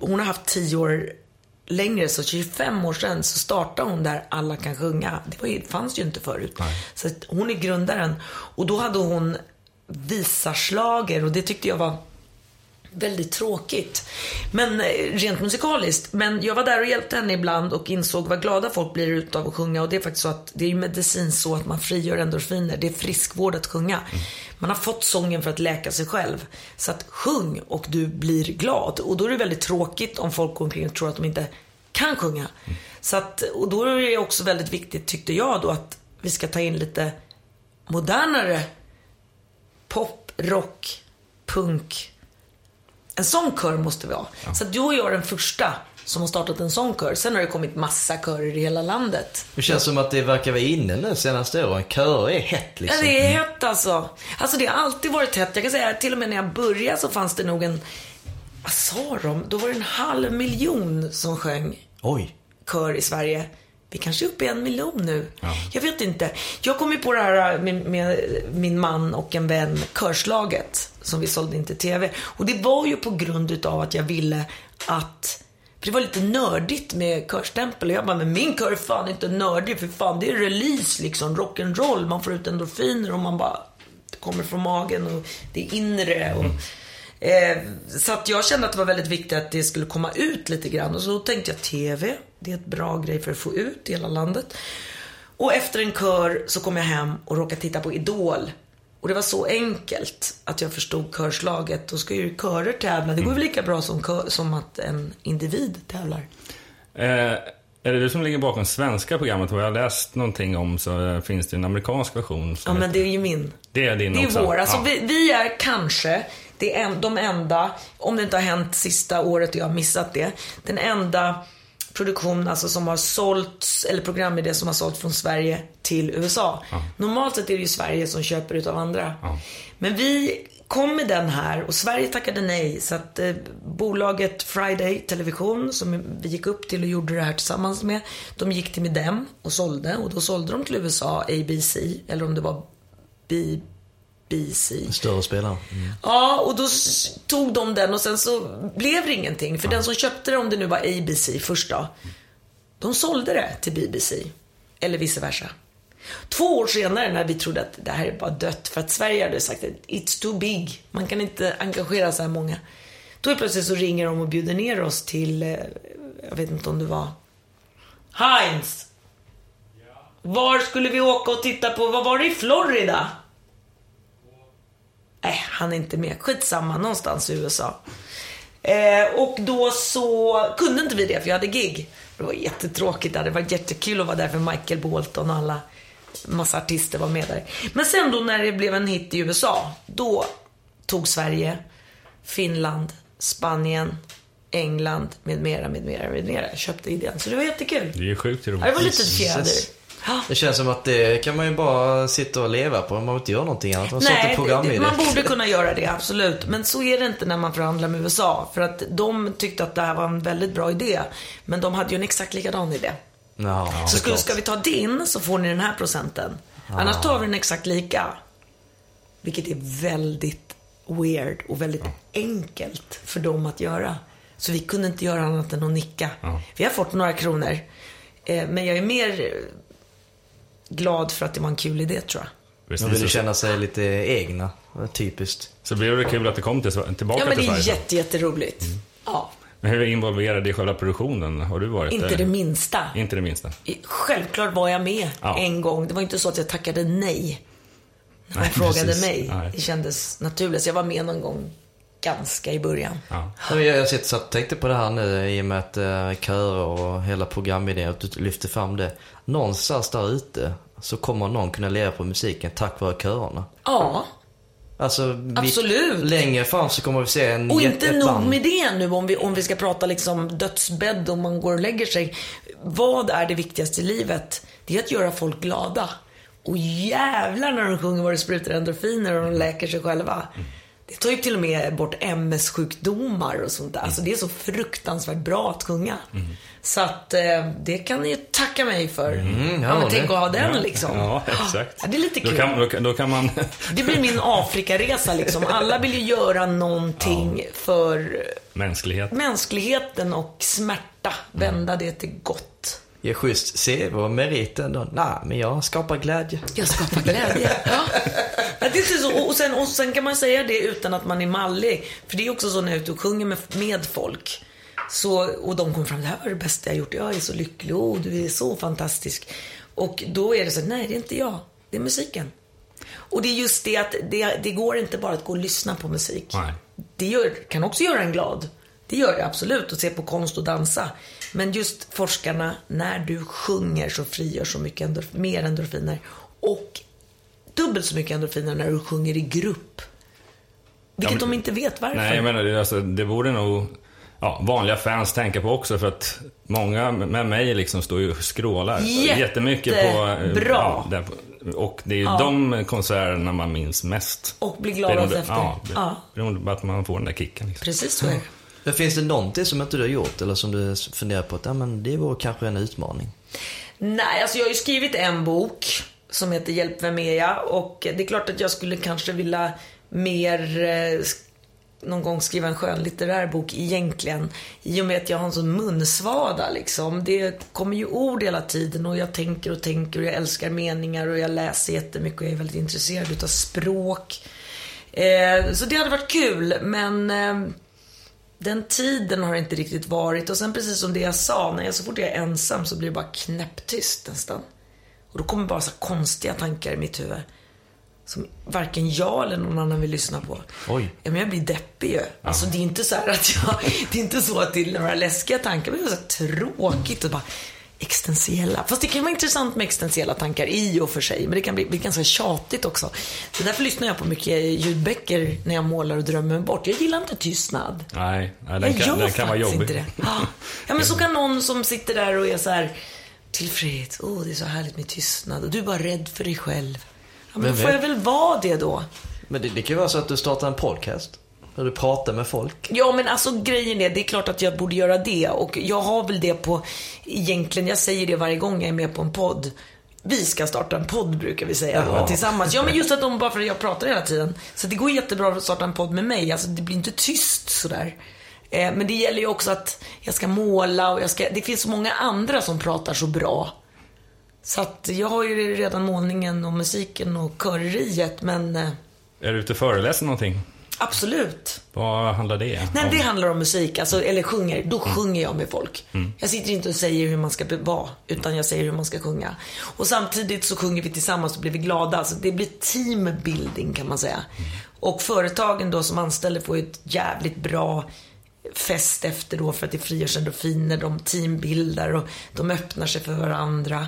hon har haft 10 år längre, så 25 år sedan så startade hon där Alla kan sjunga. Det var fanns ju inte förut. Så att hon är grundaren. Och då hade hon visarslager och det tyckte jag var väldigt tråkigt. Men eh, rent musikaliskt. Men jag var där och hjälpte henne ibland och insåg vad glada folk blir utav att sjunga. Och det är faktiskt så att det är ju medicin så att man frigör endorfiner. Det är friskvård att sjunga. Man har fått sången för att läka sig själv. Så att sjung och du blir glad. Och då är det väldigt tråkigt om folk går omkring och tror att de inte kan sjunga. Så att, och då är det också väldigt viktigt, tyckte jag då, att vi ska ta in lite modernare pop, rock, punk. En sån kör måste vi ha. Så att du och jag är den första som har startat en sån kör. Sen har det kommit massa körer i hela landet. Det känns som att det verkar vara inne nu senaste åren. Körer är hett Ja, liksom. det är hett alltså. Alltså det har alltid varit hett. Jag kan säga till och med när jag började så fanns det nog en, vad sa de? Då var det en halv miljon som sjöng Oj. kör i Sverige. Vi kanske är uppe i en miljon nu. Jag vet inte. Jag kom ju på det här med, med min man och en vän, Körslaget, som vi sålde in till TV. Och det var ju på grund utav att jag ville att för det var lite nördigt med körstämpel och jag bara, men min kör är fan inte nördig för fan det är release liksom, rock'n'roll, man får ut endorfiner och man bara, det kommer från magen och det är inre och Eh, så att jag kände att det var väldigt viktigt att det skulle komma ut lite grann. Och så tänkte jag TV, det är ett bra grej för att få ut i hela landet. Och efter en kör så kom jag hem och råkade titta på Idol. Och det var så enkelt att jag förstod körslaget. Då ska ju körer tävla. Det går väl lika bra som, kör, som att en individ tävlar. Eh, är det du som ligger bakom svenska programmet? Vad jag har läst någonting om så eh, finns det en amerikansk version. Ja, men det är ju min. Det är din Det är också? vår. Alltså, ja. vi, vi är kanske det är en, de enda, om det inte har hänt sista året och jag har missat det, den enda produktion alltså, som har sålts, eller programidé som har sålts från Sverige till USA. Normalt sett är det ju Sverige som köper utav andra. Men vi kom med den här och Sverige tackade nej. Så att eh, bolaget Friday Television som vi gick upp till och gjorde det här tillsammans med. De gick till med dem och sålde och då sålde de till USA ABC, eller om det var BBC. Större spelare. Mm. Ja, och då tog de den och sen så blev det ingenting. För den som köpte det, om det nu var ABC först då, de sålde det till BBC. Eller vice versa. Två år senare när vi trodde att det här är bara dött, för att Sverige hade sagt att it's too big, man kan inte engagera så här många. Då plötsligt så ringer de och bjuder ner oss till, eh, jag vet inte om det var, Heinz. Var skulle vi åka och titta på, vad var det i Florida? Nej, han är inte med. Skitsamma, någonstans i USA. Eh, och då så kunde inte vi det, för jag hade gig. Det var jättetråkigt där. Det var jättekul att vara där för Michael Bolton och alla massa artister var med där. Men sen då när det blev en hit i USA, då tog Sverige, Finland, Spanien, England med mera, med mera, med mera. Köpte idén. Så det var jättekul. Det är ju sjukt Ja, roligt. det var lite fjäder. Ja. Det känns som att det kan man ju bara sitta och leva på. Man behöver inte göra någonting annat. Man Nej, Nej, program det, i det, det. man borde kunna göra det, absolut. Men så är det inte när man förhandlar med USA. För att de tyckte att det här var en väldigt bra idé. Men de hade ju en exakt likadan idé. Ja, så skulle, ska vi ta din så får ni den här procenten. Annars tar vi den exakt lika. Vilket är väldigt weird och väldigt enkelt för dem att göra. Så vi kunde inte göra annat än att nicka. Vi har fått några kronor. Eh, men jag är mer glad för att det var en kul idé tror jag. Precis, Man vill ju så- känna sig lite egna. Typiskt. Så blev det kul att det kom till, tillbaka Ja men det till är Sverige. jätte, jätteroligt. Ja, Men hur involverad i själva produktionen har du varit? inte där? det minsta. Inte det minsta. Självklart var jag med Ja. en gång. Det var inte så att jag tackade nej. När de Nej, frågade precis. mig. Nej. Det kändes naturligt. Så jag var med någon gång ganska i början. Ja. Jag, sitter att tänkte på det här nu i och med att uh, körer och hela programidén, att du lyfter fram det. Någonstans där ute så kommer någon kunna leva på musiken tack vare körerna. Ja, Alltså, Absolut. längre fram så kommer vi se en och inte nog med det nu om vi, om vi ska prata liksom dödsbädd och man går och lägger sig. Vad är det viktigaste i livet? Det är att göra folk glada. Och jävlar när de sjunger vad det sprutar endorfiner och de läker sig själva. Det tar ju till och med bort MS-sjukdomar och sånt där. Alltså det är så fruktansvärt bra att sjunga. Så att eh, det kan ni ju tacka mig för. Mm, ja, ja, men tänk att ha den liksom. Ja, exakt. Ja, det är lite Då kul. kan, då, kan- då kan man... Det blir min Afrikaresa liksom. Alla vill ju göra någonting för Mänsklighet. mänskligheten och smärta. Vända det till gott. Ge schysst CV och merit ändå. Nej, men jag skapar glädje. Jag skapar glädje. Ja. Det är inte så. Och, sen, och sen kan man säga det utan att man är mallig. För det är också så när jag är ute och sjunger med, med folk. Så, och de kommer fram, det här var det bästa jag gjort. Jag är så lycklig, oh, du är så fantastisk. Och då är det så, nej det är inte jag, det är musiken. Och det är just det att det, det går inte bara att gå och lyssna på musik. Nej. Det gör, kan också göra en glad. Det gör det absolut, att se på konst och dansa. Men just forskarna, när du sjunger så frigörs så mycket endorf, mer endorfiner. Och dubbelt så mycket endorfiner när du sjunger i grupp. Vilket men- de inte vet varför. Nej, jag menar, det, alltså, det borde nog ja, vanliga fans tänka på också för att många med mig liksom står ju och skrålar Jättebra. jättemycket på... eh, Ja, och det är ju de konserterna man minns mest. Och blir glad Beroende- efter. Ja, Ja. beroende på att man får den där kicken. Liksom. Precis så är det. Men finns det någonting som inte du har gjort eller som du funderar på att ja, men det vore kanske en utmaning? Nej, alltså jag har ju skrivit en bok som heter Hjälp, vem är jag? Och det är klart att jag skulle kanske vilja mer eh, någon gång skriva en skönlitterär bok egentligen. I och med att jag har en sån munsvada liksom. Det kommer ju ord hela tiden och jag tänker och tänker och jag älskar meningar och jag läser jättemycket och jag är väldigt intresserad utav språk. Eh, så det hade varit kul, men eh, den tiden har inte riktigt varit. Och sen precis som det jag sa, när jag, så fort jag är ensam så blir det bara knäpptyst nästan. Och då kommer bara så konstiga tankar i mitt huvud. Som varken jag eller någon annan vill lyssna på. Oj. Ja, men jag blir deppig ju. Alltså det är inte så att jag, det är inte så att det är några läskiga tankar. Men det är så tråkigt och bara existentiella. Fast det kan vara intressant med existentiella tankar i och för sig. Men det kan bli, bli ganska tjatigt också. Så därför lyssnar jag på mycket ljudböcker när jag målar och drömmer bort. Jag gillar inte tystnad. Nej, nej Jag den gör kan, den kan vara jobbig. inte det. Ja. ja, men så kan någon som sitter där och är så här tillfreds. Åh, det är så härligt med tystnad. Och du är bara rädd för dig själv. Ja, men Men då får jag väl vara det då. Men det, det kan ju vara så att du startar en podcast. Där du pratar med folk. Ja, men alltså grejen är, det är klart att jag borde göra det. Och jag har väl det på, egentligen, jag säger det varje gång jag är med på en podd. Vi ska starta en podd brukar vi säga Jaha. tillsammans. Ja men just att de, bara för att jag pratar hela tiden. Så det går jättebra att starta en podd med mig. Alltså det blir inte tyst sådär. Eh, men det gäller ju också att jag ska måla och jag ska, det finns så många andra som pratar så bra. Så att jag har ju redan målningen och musiken och köreriet men eh, Är du ute och föreläser någonting? Absolut. Vad handlar det Nej, om? det handlar om musik, alltså, eller sjunger. Då sjunger jag med folk. Jag sitter inte och säger hur man ska vara, utan jag säger hur man ska sjunga. Och samtidigt så sjunger vi tillsammans och blir vi glada. Alltså, det blir teambuilding kan man säga. Och företagen då som anställer får ett jävligt bra fest efter då för att det frigörs endorfiner, de teambildar och de öppnar sig för varandra.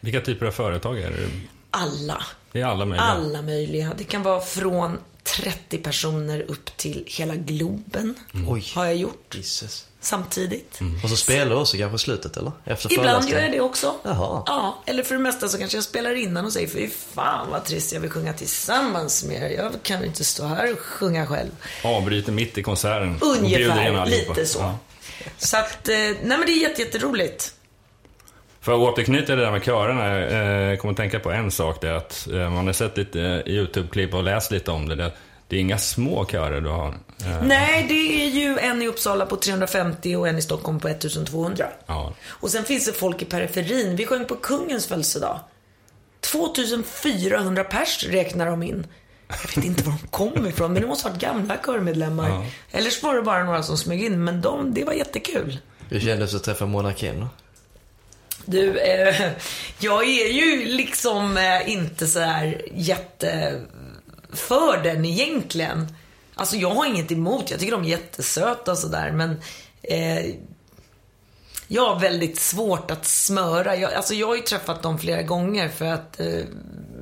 Vilka typer av företag är det? Alla. Det är alla möjliga. Alla möjliga. Det kan vara från 30 personer upp till hela Globen. Oj. Har jag gjort Jesus. samtidigt. Och så spelar du också kanske i slutet eller? Efter Ibland gör jag det också. Jaha. Ja, eller för det mesta så kanske jag spelar innan och säger fy fan vad trist jag vill sjunga tillsammans med er. Jag kan inte stå här och sjunga själv. Avbryter mitt i konserten. Ungefär, lite så. Ja. Så att, eh, nej men det är jätte, jätteroligt. För att återknyta till det där med körerna, eh, jag kommer att tänka på en sak. Det är att eh, man har sett lite eh, YouTube-klipp och läst lite om det. Det, det är inga små körer du har. Eh, Nej, det är ju en i Uppsala på 350 och en i Stockholm på 1200. Ja. Och sen finns det folk i periferin. Vi sjöng på kungens födelsedag. 2400 pers räknar de in. Jag vet inte var de kom ifrån, men det måste ha varit gamla körmedlemmar. Ja. Eller så var det bara några som smög in, men de, det var jättekul. Hur kändes det att träffa Mona Kim? Du, eh, jag är ju liksom eh, inte så här jätte för den egentligen. Alltså jag har inget emot, jag tycker de är jättesöta och sådär men eh, jag har väldigt svårt att smöra. Jag, alltså jag har ju träffat dem flera gånger för att eh,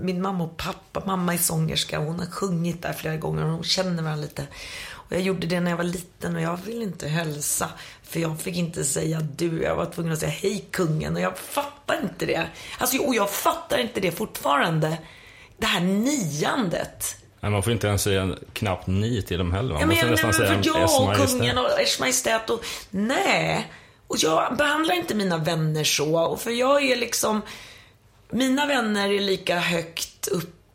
min mamma och pappa, mamma är sångerska, hon har sjungit där flera gånger och hon känner varandra lite. Och jag gjorde det när jag var liten och jag ville inte hälsa. För jag fick inte säga du, jag var tvungen att säga hej kungen och jag fattar inte det. Alltså, och jag fattar inte det fortfarande. Det här niandet. Nej, man får inte ens säga knappt ni till dem heller. Man Ja, men, måste jag, nästan men, säga för jag och kungen och Ers Majestät och... Nej. Och jag behandlar inte mina vänner så. Och för jag är liksom... Mina vänner är lika högt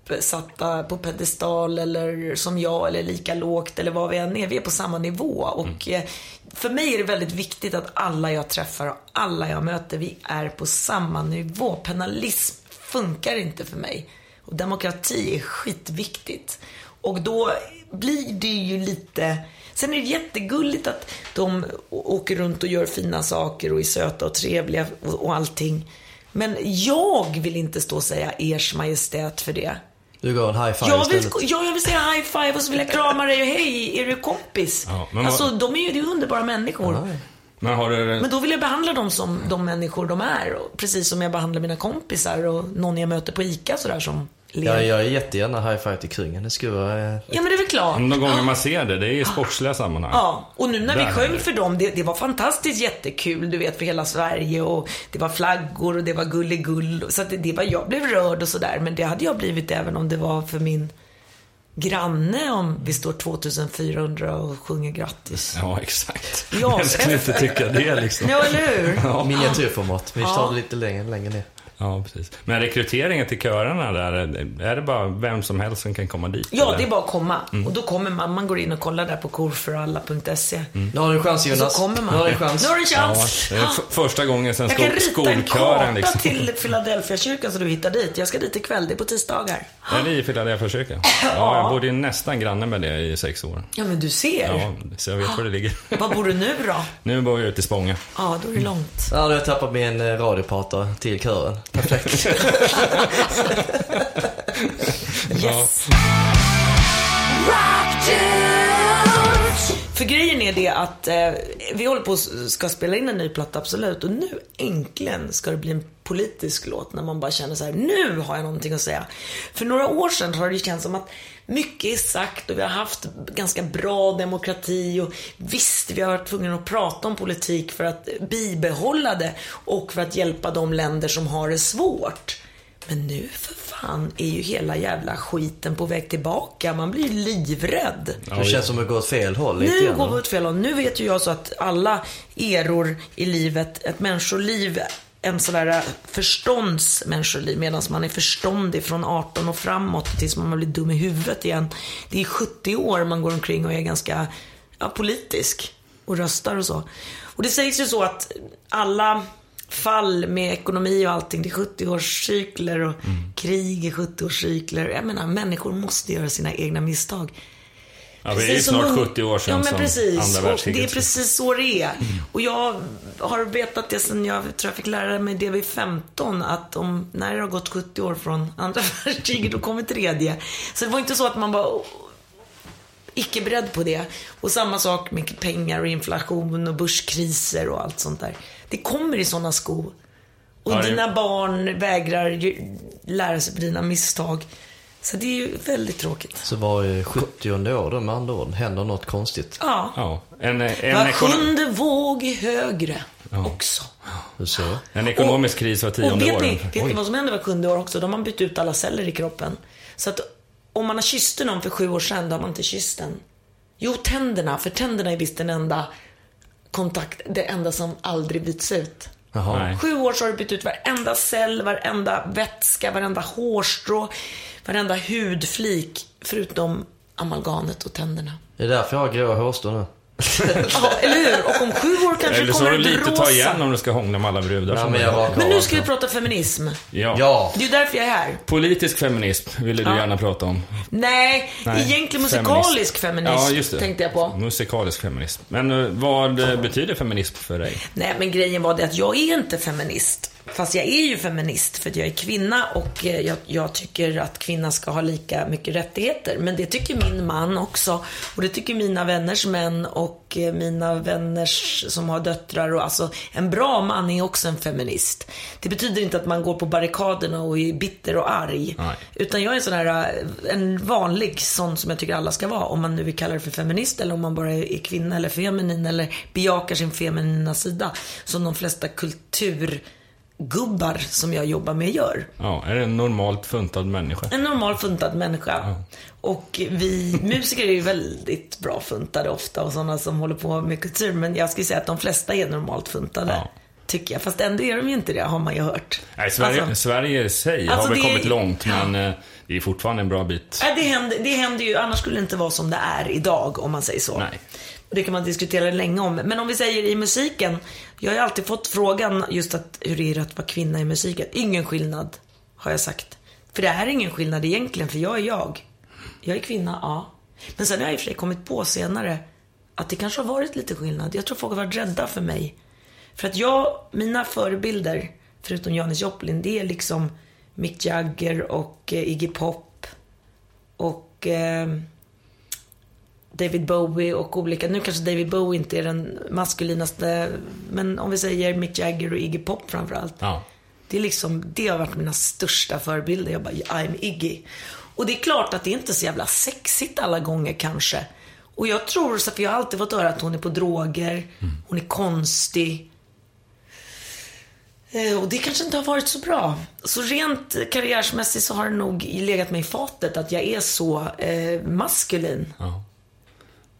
uppsatta på pedestal eller som jag eller lika lågt eller vad vi än är. Vi är på samma nivå. Och eh, för mig är det väldigt viktigt att alla jag träffar och alla jag möter, vi är på samma nivå. Penalism funkar inte för mig. Och demokrati är skitviktigt. Och då blir det ju lite... Sen är det jättegulligt att de åker runt och gör fina saker och är söta och trevliga och, och allting. Men jag vill inte stå och säga ers majestät för det. Du går en high five Jag vill, istället. ja, jag vill säga high five och så vill jag krama dig och hej, är du kompis? Ja, men alltså, de är ju det är underbara människor. Men har du... Men då vill jag behandla dem som de människor de är. Och Precis som jag behandlar mina kompisar och någon jag möter på ICA sådär som Ja, jag är jättegärna high five till kungen. Det skulle vara... eh, Ja, men det är väl klart. De gånger man ser det, det är i sportsliga sammanhang. Ja, och nu när vi sjöng för dem, det, det var fantastiskt jättekul, du vet, för hela Sverige och det var flaggor och det var gulligull. Så att det, det var, jag blev rörd och sådär, men det hade jag blivit även om det var för min granne om vi står 2400 och sjunger grattis. Ja, exakt. Ja, Vem skulle inte tycka det liksom? Ja, eller hur? Miniatyrformat. Vi tar det lite längre, längre ner. Ja, precis. Men rekryteringen till körerna där, är det bara vem som helst som kan komma dit? Ja, eller? det är bara att komma. Mm. Och då kommer man. Man går in och kollar där på korforalla.se. Nu har du en chans Jonas. Så kommer man. Nu har du en chans. Nu har du en Ja, chans. f- första gången sen Jag kan rita en skolkören karta liksom. till Philadelphia-kyrkan så du hittar dit. Jag ska dit ikväll, det är på tisdagar. Är det i Philadelphia kyrkan? Ja, jag bodde ju nästan granne med det i sex år. Ja, men du ser. Ja, så jag vet var det ligger. Var bor du nu då? Nu bor jag ute i Spånga. Ja, då är det långt. Ja, då har jag tappat min eh, radiopratare till kören. Perfekt. Yes. För grejen är det att eh, vi håller på att ska spela in en ny platta, absolut. Och nu äntligen ska det bli en politisk låt när man bara känner så här: nu har jag någonting att säga. För några år sedan har det känts som att mycket är sagt och vi har haft ganska bra demokrati och visst, vi har varit tvungna att prata om politik för att bibehålla det och för att hjälpa de länder som har det svårt. Men nu för fan är ju hela jävla skiten på väg tillbaka. Man blir ju livrädd. Det känns som att det går åt fel håll Nu grann. går vi åt fel håll. Nu vet ju jag så att alla eror i livet, ett människoliv, en sån där förståndsmänniskoliv, medan man är förståndig från 18 och framåt tills man blir dum i huvudet igen. Det är 70 år man går omkring och är ganska ja, politisk och röstar och så. Och det sägs ju så att alla fall med ekonomi och allting, det är 70-årscykler och krig är 70-årscykler. Jag menar, människor måste göra sina egna misstag. Ja, det är ju som snart ung- 70 år sedan ja, men precis. andra. Det är precis så det är. Och jag har vetat det sen jag tror jag fick lära mig det vid 15. Att om, när det har gått 70 år från andra världskriget, då kommer tredje. Så det var inte så att man var oh, icke beredd på det. Och samma sak med pengar och inflation och börskriser och allt sånt där. Det kommer i sådana skov. Och Ja, det- dina barn vägrar ju lära sig på dina misstag. Så det är ju väldigt tråkigt. Så var 70 år då med andra ord händer något konstigt. Ja. Ja, en, en, Var sjunde våg är högre också. Hur så? en ekonomisk kris var Och tionde vet år. ni, vet ni vad som händer var sjunde år också? De har bytt ut alla celler i kroppen. Så att om man har kysst någon för sju år sedan, då har man inte kysst den. Jo, tänderna. För tänderna är visst den enda kontakt, det enda som aldrig byts ut. Jaha. Sju år så har du bytt ut varenda cell, varenda vätska, varenda hårstrå, varenda hudflik. Förutom amalgamet och tänderna. Det är därför jag har gråa hårstrån nu. Ja, eller hur? Och om sju år kanske Eller så kommer har du lite att rosa. ta igen om du ska hångla med alla brudar. Ja, men jag Men nu ska vi prata feminism. ja. Ja. Det är ju därför jag är här. Politisk feminism ville du Ja. gärna prata om. Nej, Nej, egentligen musikalisk feminism Ja, just det. tänkte jag på. Musikalisk feminism. Men eh, vad eh, betyder feminism för dig? Nej, men grejen var det att jag är inte feminist. Fast jag är ju feminist för att jag är kvinna och eh, jag, jag tycker att kvinnor ska ha lika mycket rättigheter. Men det tycker min man också. Och det tycker mina vänners män och eh, mina vänners som har döttrar. Och alltså, en bra man är också en feminist. Det betyder inte att man går på barrikaderna och är bitter och arg. Nej. Utan jag är en sån här, eh, en vanlig sån som jag tycker alla ska vara. Om man nu vill kalla det för feminist eller om man bara är kvinna eller feminin eller bejakar sin feminina sida. Som de flesta kulturgubbar som jag jobbar med gör. Ja, är en normalt funtad människa? En normal funtad människa. Och vi musiker är ju väldigt bra funtade ofta och sådana som håller på med kultur. Men jag skulle säga att de flesta är normalt funtade. Ja. Tycker jag. Fast ändå är de ju inte det, har man ju hört. Nej, Sverige, Alltså- Sverige i sig Alltså, har väl kommit långt, men eh, det är fortfarande en bra bit. Nej, det händer, det händer ju, annars skulle det inte vara som det är idag om man säger så. Nej. Och det kan man diskutera länge om. Men om vi säger i musiken. Jag har ju alltid fått frågan just att hur är det att vara kvinna i musiken? Ingen skillnad, har jag sagt. För det är ingen skillnad egentligen, för jag är jag. Jag är kvinna, ja. Men sen har jag i och för sig kommit på senare att det kanske har varit lite skillnad. Jag tror folk har varit rädda för mig. För att jag, mina förebilder, förutom Janis Joplin, det är liksom Mick Jagger och eh, Iggy Pop. Och eh, David Bowie och olika, nu kanske David Bowie inte är den maskulinaste, men om vi säger Mick Jagger och Iggy Pop framförallt. Ja. Det är liksom, det har varit mina största förebilder. Jag bara, I'm Iggy. Och det är klart att det inte är så jävla sexigt alla gånger kanske. Och jag tror, så för jag har alltid fått höra att hon är på droger, hon är konstig. Eh, Och det kanske inte har varit så bra. Så rent karriärsmässigt så har det nog legat mig i fatet att jag är så eh, maskulin. Ja.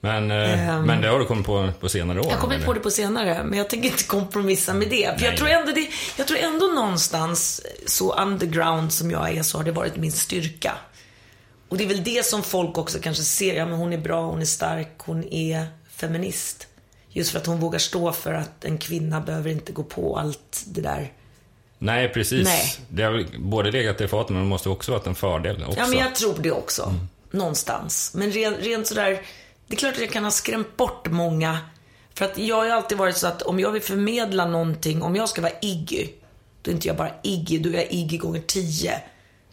Men, Ehm. men det har du kommit på på senare år? Jag kommer eller? på det på senare, men jag tänker inte kompromissa med det. För jag tror, ändå det, jag tror ändå någonstans, så underground som jag är, så har det varit min styrka. Och det är väl det som folk också kanske ser. Ja, men hon är bra, hon är stark, hon är feminist. Just för att hon vågar stå för att en kvinna behöver inte gå på allt det där. Nej, precis. Nej. Det har både legat i fatet, men det måste också varit en fördel också. Ja, men jag tror det också. Någonstans. Men rent, rent sådär, det är klart att jag kan ha skrämt bort många. För att jag har ju alltid varit så att om jag vill förmedla någonting, om jag ska vara Iggy, då är inte jag bara Iggy, då är jag Iggy gånger tio.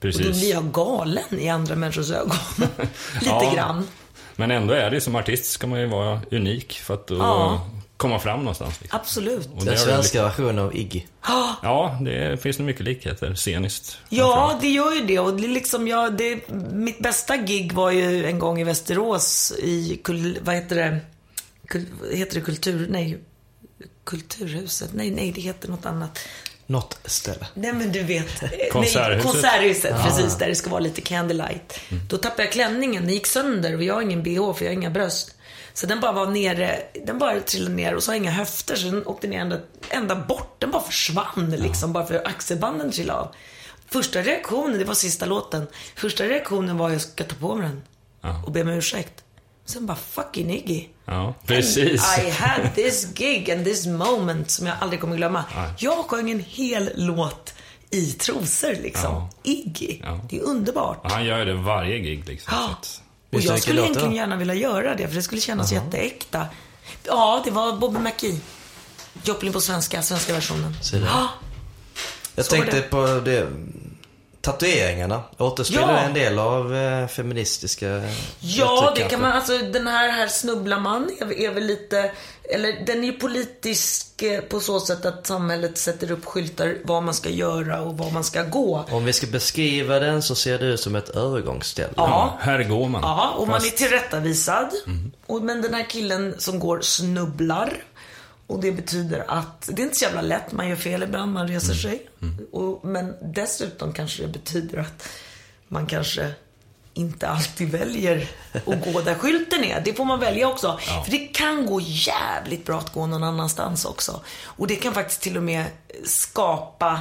Precis. Och då blir jag galen i andra människors ögon. Lite Ja. grann. Men ändå är det som artist ska man ju vara unik för att då Ja. Komma fram någonstans. Liksom. Absolut. Och Den svenska versionen av Iggy. Ja, det finns nog mycket likheter sceniskt. Ja, det gör ju det. Och det liksom, ja, det, mitt bästa gig var ju en gång i Västerås i, kul, vad heter det, kul, heter det kultur, nej, kulturhuset, nej, nej, det heter något annat. Något ställe. Nej men du vet. eh, Konserthuset. Nej, konserthuset, precis. Där det ska vara lite candlelight. Då tappade jag klänningen, den gick sönder och jag har ingen bh för jag har inga bröst. Så den bara var nere, den bara trillade ner och så har jag inga höfter så den åkte ner ända, ända bort. Den bara försvann liksom, bara för axelbanden trillade av. Första reaktionen, det var sista låten. Första reaktionen var jag ska ta på mig den. Ja. Och be om ursäkt. Sen bara fucking Iggy. Ja, precis. I had this gig and this moment som jag aldrig kommer glömma. Jag sjöng en hel låt i trosor liksom. Ja. Iggy. Ja. Det är underbart. Han gör det varje gig liksom. Ja. Så att, Och jag skulle låt egentligen gärna vilja göra det för det skulle kännas jätteäkta. Ja, det var Bobby McGee. Joplin på svenska, svenska versionen. Ja, Jag tänkte det. på det. Tatueringarna. Återspeglar Ja. en del av eh, feministiska Ja, uttryck det kanske. kan man, alltså den här, här snubblar man är, är väl lite, eller den är ju politisk eh, på så sätt att samhället sätter upp skyltar vad man ska göra och var man ska gå. Om vi ska beskriva den så ser det ut som ett övergångsställe. ja, här går man. Ja, och man är Fast- tillrättavisad. Och, men den här killen som går snubblar. Och det betyder att, det är inte så jävla lätt, man gör fel ibland, man reser sig. Och, men dessutom kanske det betyder att man kanske inte alltid väljer att gå där skylten är. Det får man välja också. För det kan gå jävligt bra att gå någon annanstans också. Och det kan faktiskt till och med skapa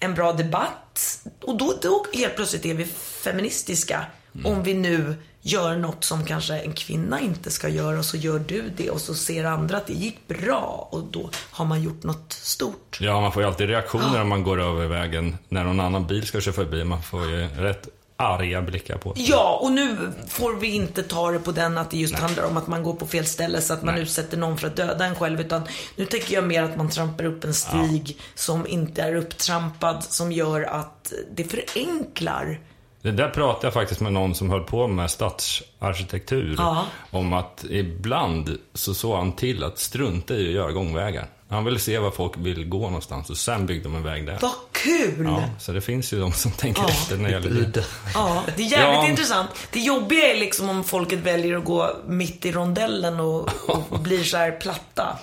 en bra debatt. Och då, då helt plötsligt är vi feministiska. Om vi nu gör något som kanske en kvinna inte ska göra och så gör du det och så ser andra att det gick bra och då har man gjort något stort. Ja, man får ju alltid reaktioner om man går över vägen när någon annan bil ska köra förbi. Man får ju rätt arga blickar på sig. Ja, och nu får vi inte ta det på den att det just handlar om att man går på fel ställe så att man Nej. utsätter någon för att döda en själv. Utan nu tänker jag mer att man trampar upp en stig som inte är upptrampad som gör att det förenklar. Det där pratade jag faktiskt med någon som höll på med stadsarkitektur. Ja. Om att ibland så såg han till att strunta i att göra gångvägar. Han ville se var folk vill gå någonstans och sen byggde de en väg där. Vad kul! Ja, så det finns ju de som tänker Ja. efter när det gäller det. Ja, det är jävligt Ja. intressant. Det jobbiga är liksom om folket väljer att gå mitt i rondellen och, och blir så här platta.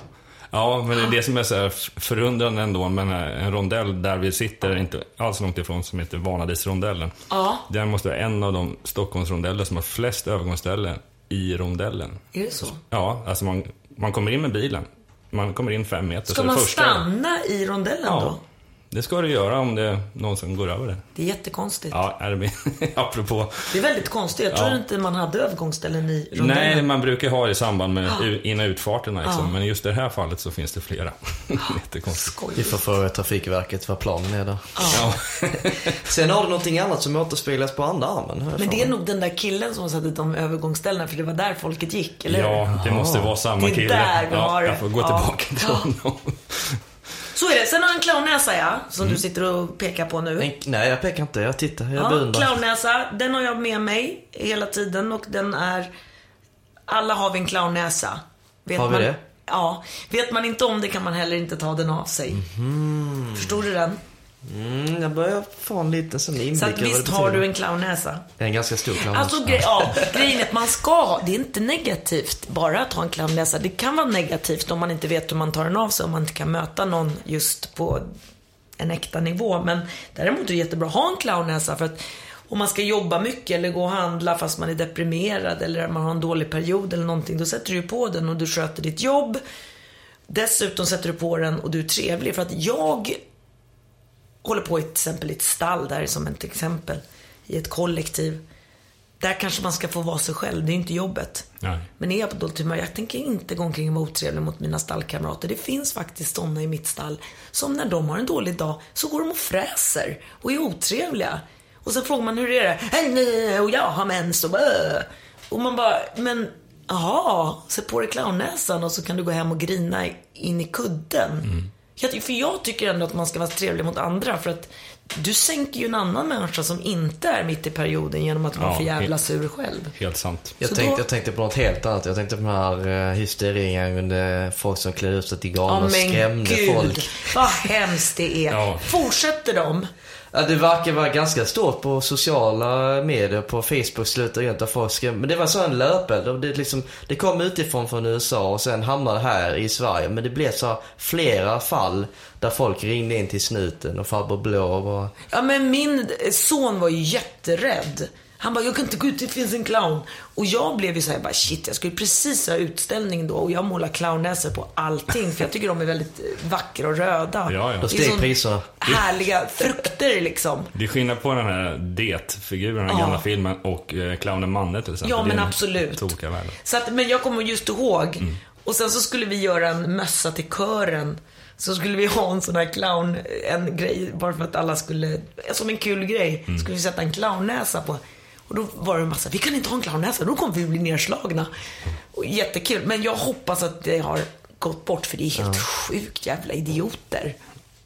Ja, men det är det som är så förundrande ändå med en rondell där vi sitter, inte alls långt ifrån, som heter Vanadisrondellen. Ja. Den måste vara en av de Stockholmsrondeller som har flest övergångsställen i rondellen. Är det så? Ja, alltså man, man kommer in med bilen. Man kommer in fem meter. Ska man första, stanna i rondellen Ja, då? Det ska du göra om det är någon som går över det. Det är jättekonstigt. Ja, är det apropå. Det är väldigt konstigt. Jag tror Ja. inte man hade övergångsställen i rondellen. Nej, man brukar ha det i samband med u- in och utfarterna. Liksom. Men just i det här fallet så finns det flera. Jättekonstigt. Vi får fråga Trafikverket vad planen är där. Ja. Sen har du någonting annat som återspeglas på andra armen. Men det är nog den där killen som har satt ut de övergångsställena för det var där folket gick, eller ja, det måste vara samma Det är kille. där vi ja, har det. Jag får gå Ja. tillbaka till honom. Så är det. Sen har en clownnäsa ja, som Mm. du sitter och pekar på nu. Nej, jag pekar inte. Jag tittar. Jag Ja, beundrar. clownnäsa, den har jag med mig hela tiden och den är... Alla har vi en clownnäsa. Vet Har vi man... det? Ja. Vet man inte om det kan man heller inte ta den av sig. Förstår du den? Mm, jag börjar få en liten sån inblick Så att visst har du en clownnäsa. En ganska stor clown. Alltså gre- ja, grejen är att man ska ha, det är inte negativt bara att ha en clownnäsa. Det kan vara negativt om man inte vet hur man tar den av sig, om man inte kan möta någon just på en äkta nivå. Men däremot är det jättebra att ha en clownnäsa för att om man ska jobba mycket eller gå och handla fast man är deprimerad eller man har en dålig period eller någonting. Då sätter du på den och du sköter ditt jobb. Dessutom sätter du på den och du är trevlig. För att jag håller på i till exempel i ett stall, där som ett exempel, i ett kollektiv. Där kanske man ska få vara sig själv, det är inte jobbet. Nej. Men är jag på dåligt humör, jag tänker inte gå omkring och vara otrevlig mot mina stallkamrater. Det finns faktiskt sådana i mitt stall som när de har en dålig dag så går de och fräser och är otrevliga. Och sen frågar man hur är det? "Hej, Och jag har mens och. Och man bara, men jaha, sätt på dig clownnäsan och så kan du gå hem och grina in i kudden. Jag, för jag tycker ändå att man ska vara trevlig mot andra för att du sänker ju en annan människa som inte är mitt i perioden genom att vara Ja, för jävla helt- sur själv. Helt sant. Jag tänkte, då- jag tänkte på något helt annat. Jag tänkte på den här uh, hysterin angående folk som klädde ut sig till galna Ja och skrämde gud, folk. vad hemskt det är. Ja. Fortsätter de? Ja, det verkar vara ganska stort på sociala medier, på Facebook slutar rent av folk skrämde. Men det var så en löpeld. Det, liksom, det kom utifrån från USA och sen hamnade här i Sverige. Men det blev så flera fall där folk ringde in till snuten och farbror blå och bara... Ja men min son var ju jätterädd. Han bara, jag kan inte gå ut, det finns en clown. Och jag blev ju såhär, bara shit, jag ska ju precis ha utställning då och jag målar clownnäsor på allting. För jag tycker de är väldigt eh, vackra och röda. Ja, ja. Det är sån. Härliga frukter liksom. Det är skillnad på den här Det-figuren, den Ja. gamla filmen, och eh, clownen Manne till exempel. Ja men en absolut. Så att, men jag kommer just ihåg. Mm. Och sen så skulle vi göra en mössa till kören. Så skulle vi ha en sån här clown, en grej, bara för att alla skulle, som en kul grej, Mm. skulle vi sätta en clownnäsa på. Och då var det en massa, vi kan inte ha en clownnäsa, då kommer vi bli nedslagna. Och jättekul, men jag hoppas att det har gått bort för det är helt sjukt jävla idioter.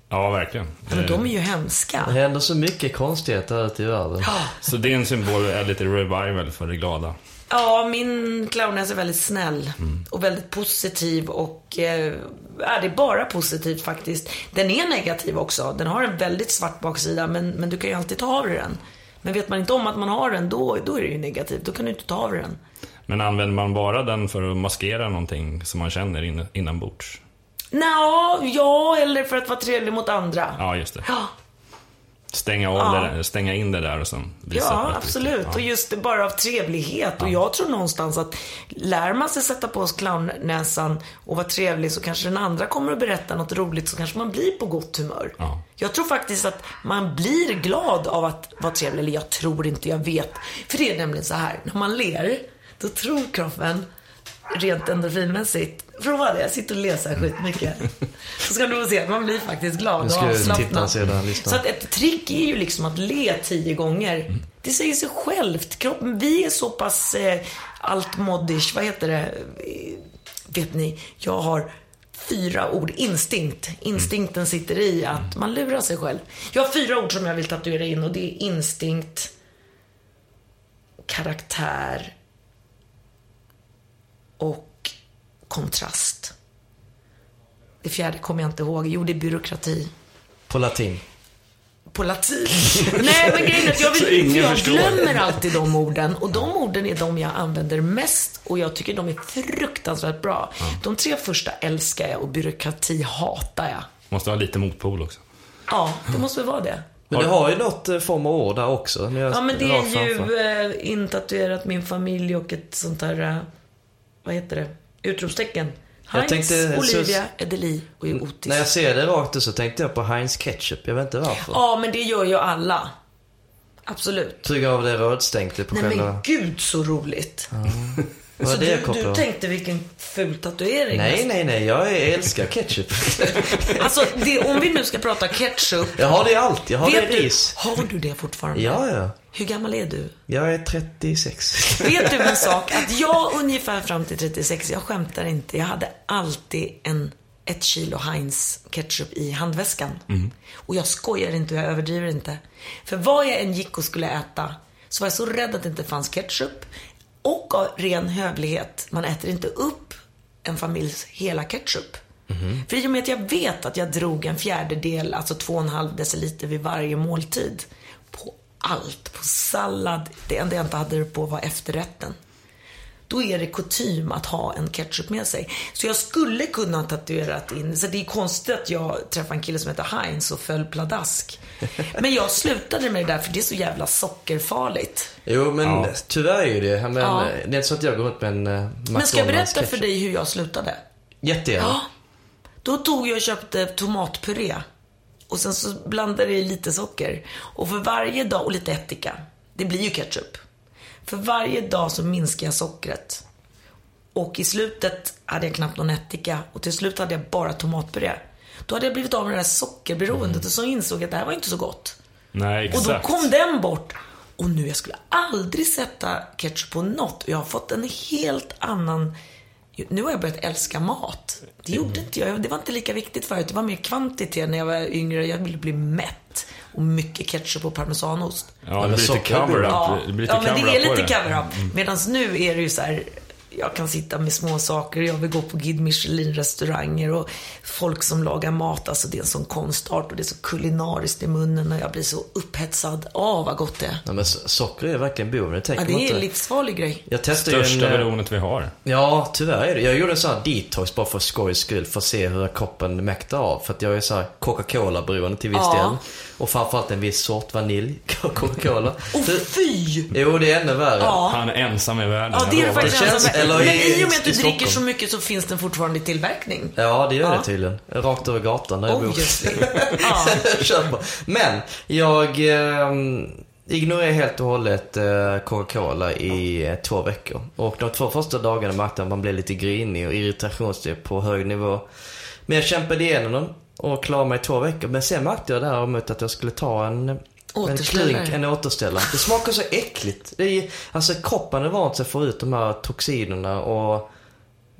Ja, verkligen. Men de är ju Det hemska. händer så mycket konstigheter ute i världen. Ja. Så din symbol är lite revival för det glada. Ja, min clownnäsa är väldigt snäll Mm. och väldigt positiv och eh, ja, det är bara positivt faktiskt. Den är negativ också. Den har en väldigt svart baksida men, men du kan ju alltid ta av dig den. Men vet man inte om att man har den, då, då är det ju negativt. Då kan du inte ta av den. Men använder man bara den för att maskera någonting som man känner in, inombords? Nå, ja, eller för att vara trevlig mot andra. Ja, just det. Ja, Stänga, av Ja. det där, stänga in det där och sen visa ja absolut. riktigt- Och just det, bara av trevlighet. Och jag tror någonstans att lär man sig sätta på oss clownnäsan och vara trevlig så kanske den andra kommer att berätta något roligt så kanske man blir på gott humör. Ja. Jag tror faktiskt att man blir glad av att vara trevlig. Eller jag tror inte, jag vet. För det är nämligen så här, när man ler, då tror kroppen rent endorfinmässigt. Prova det, jag sitter och här skitmycket. Så ska du få se man blir faktiskt glad och avslappnad. Så att ett trick är ju liksom att le tio gånger. Det säger sig självt. Kroppen, vi är så pass eh, altmodish, vad heter det? Eh, Vet ni, jag har fyra ord. Instinkt. Instinkten sitter i att man lurar sig själv. Jag har fyra ord som jag vill tatuera in och det är instinkt, karaktär och kontrast. Det fjärde kommer jag inte ihåg. Jo, det är byråkrati. På latin. På latin. Nej, men grejen är att jag, vill, jag glömmer alltid de orden. Och de orden är de jag använder mest. Och jag tycker de är fruktansvärt bra. De tre första älskar jag och byråkrati hatar jag. Måste ha lite motpol också. Ja, det måste väl vara det. Men du har ju något eh, form av ord där också. Ja, men det är ju eh, intatuerat min familj och ett sånt här, eh, vad heter det, utropstecken. Heinz, tänkte- Olivia, Edeli och Otis. När jag ser det rakt ut så tänkte jag på Heinz Ketchup. Jag vet inte varför. Ja, men det gör ju alla. Absolut. Tryck av det rödstänkte på Nej själva... men gud så roligt. Vad Så det du, kopplar du tänkte vilken ful tatuering. Nej, nej, nej. Jag älskar ketchup. Alltså, det, om vi nu ska prata ketchup. jag har det i allt. Jag har det i du, ris. har du det fortfarande? Ja, ja. Hur gammal är du? Jag är 36. Vet du en sak? Att jag ungefär fram till 36, jag skämtar inte, jag hade alltid en ett kilo Heinz ketchup i handväskan. Och jag skojar inte och jag överdriver inte. För vad jag än gick och skulle äta så var jag så rädd att det inte fanns ketchup. Och av ren hövlighet, man äter inte upp en familjs hela ketchup. För i och med att jag vet att jag drog en fjärdedel, alltså två och en halv deciliter vid varje måltid. På allt. På sallad. Det enda jag inte hade det på var efterrätten. Då är det kutym att ha en ketchup med sig. Så jag skulle kunna ha tatuerat in, så det är konstigt att jag träffade en kille som heter Heinz och föll pladask. Men jag slutade med det där för det är så jävla sockerfarligt. Jo, men Ja. tyvärr är ju det. Men Ja. Det är inte så att jag går runt med en uh, Men ska jag berätta för dig hur jag slutade? Jättegärna. Ja. Då tog jag och köpte tomatpuré. Och sen så blandade jag i lite socker. Och för varje dag, och lite ättika. Det blir ju ketchup. För varje dag så minskar jag sockret. Och i slutet hade jag knappt någon ättika. Och till slut hade jag bara tomatpuré. Då hade jag blivit av med det där sockerberoendet och så insåg jag att det här var inte så gott. Nej, Och exakt. då kom den bort. Och nu, jag skulle aldrig sätta ketchup på något. Och jag har fått en helt annan... Nu har jag börjat älska mat. Det gjorde inte jag. Det var inte lika viktigt förut. Det var mer kvantitet när jag var yngre. Jag ville bli mätt. Och mycket ketchup och parmesanost. Ja, det men blir lite cover-up. Ja, Det blir lite ja men det cover-up är lite cover-up. Medan nu är det ju så här, jag kan sitta med små saker. Jag vill gå på Guide Michelin-restauranger och folk som lagar mat. Alltså det är en sån konstart och det är så kulinariskt i munnen och jag blir så upphetsad. Åh, vad gott det är. Ja, men so- socker är verkligen boven. Det tänker Ja, det man är inte. en livsfarlig grej. Jag testade Största en... eh, beroendet vi har. Ja, tyvärr är det. Jag gjorde en sån här detox bara för skojs skull. För att se hur kroppen mäktar av. För att jag är så här Coca-Cola-beroende till viss Ja. del. Och framförallt en viss sort vanilj. Coca-Cola. Och Så- fy! Jo, det är ännu värre. Ja. Han är ensam i världen. Ja, det är det faktiskt Det känns-. Eller Men i- i och med att du dricker så mycket så finns den fortfarande i tillverkning. Ja, det gör Ja. det tydligen. Rakt över gatan där jag bor. Ja. Men, jag eh, ignorerar helt och hållet eh, Coca-Cola i eh, två veckor. Och de två första dagarna märkte jag att man blev lite grinig och irritationstyp på hög nivå. Men jag kämpade igenom dem och klarade mig i två veckor. Men sen märkte jag däremot att jag skulle ta en en Återställare. klunk, en återställare. Det smakar så äckligt. Det är, alltså kroppen är vant sig att få ut de här toxinerna och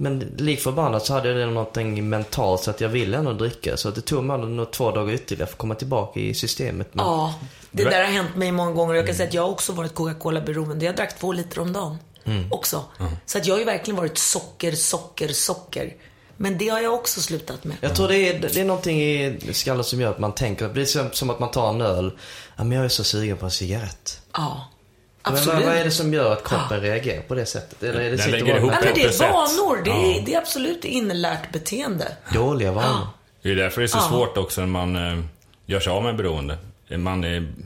men lik förbannat så hade jag det någonting mentalt så att jag ville ändå dricka. Så det tog mig nog två dagar ytterligare för att komma tillbaka i systemet. Men Ja, det där har hänt mig många gånger. Jag kan säga att jag har också varit Coca-Cola-beroende. Jag drack två liter om dagen. Också. Så att jag har ju verkligen varit socker, socker, socker. Men det har jag också slutat med. Jag tror det är, det är någonting i skallen som gör att man tänker, det är som, som att man tar en öl. Ja men jag är så sugen på en cigarett. Ja, Men absolut. vad, vad är det som gör att kroppen reagerar på det sättet? Eller är det Den sitter lägger ihop Nej, men det är vanor. Det är, Ja. det är absolut inlärt beteende. dåliga vanor? Det är därför det är så Ja. svårt också när man eh, gör sig av med beroende. Man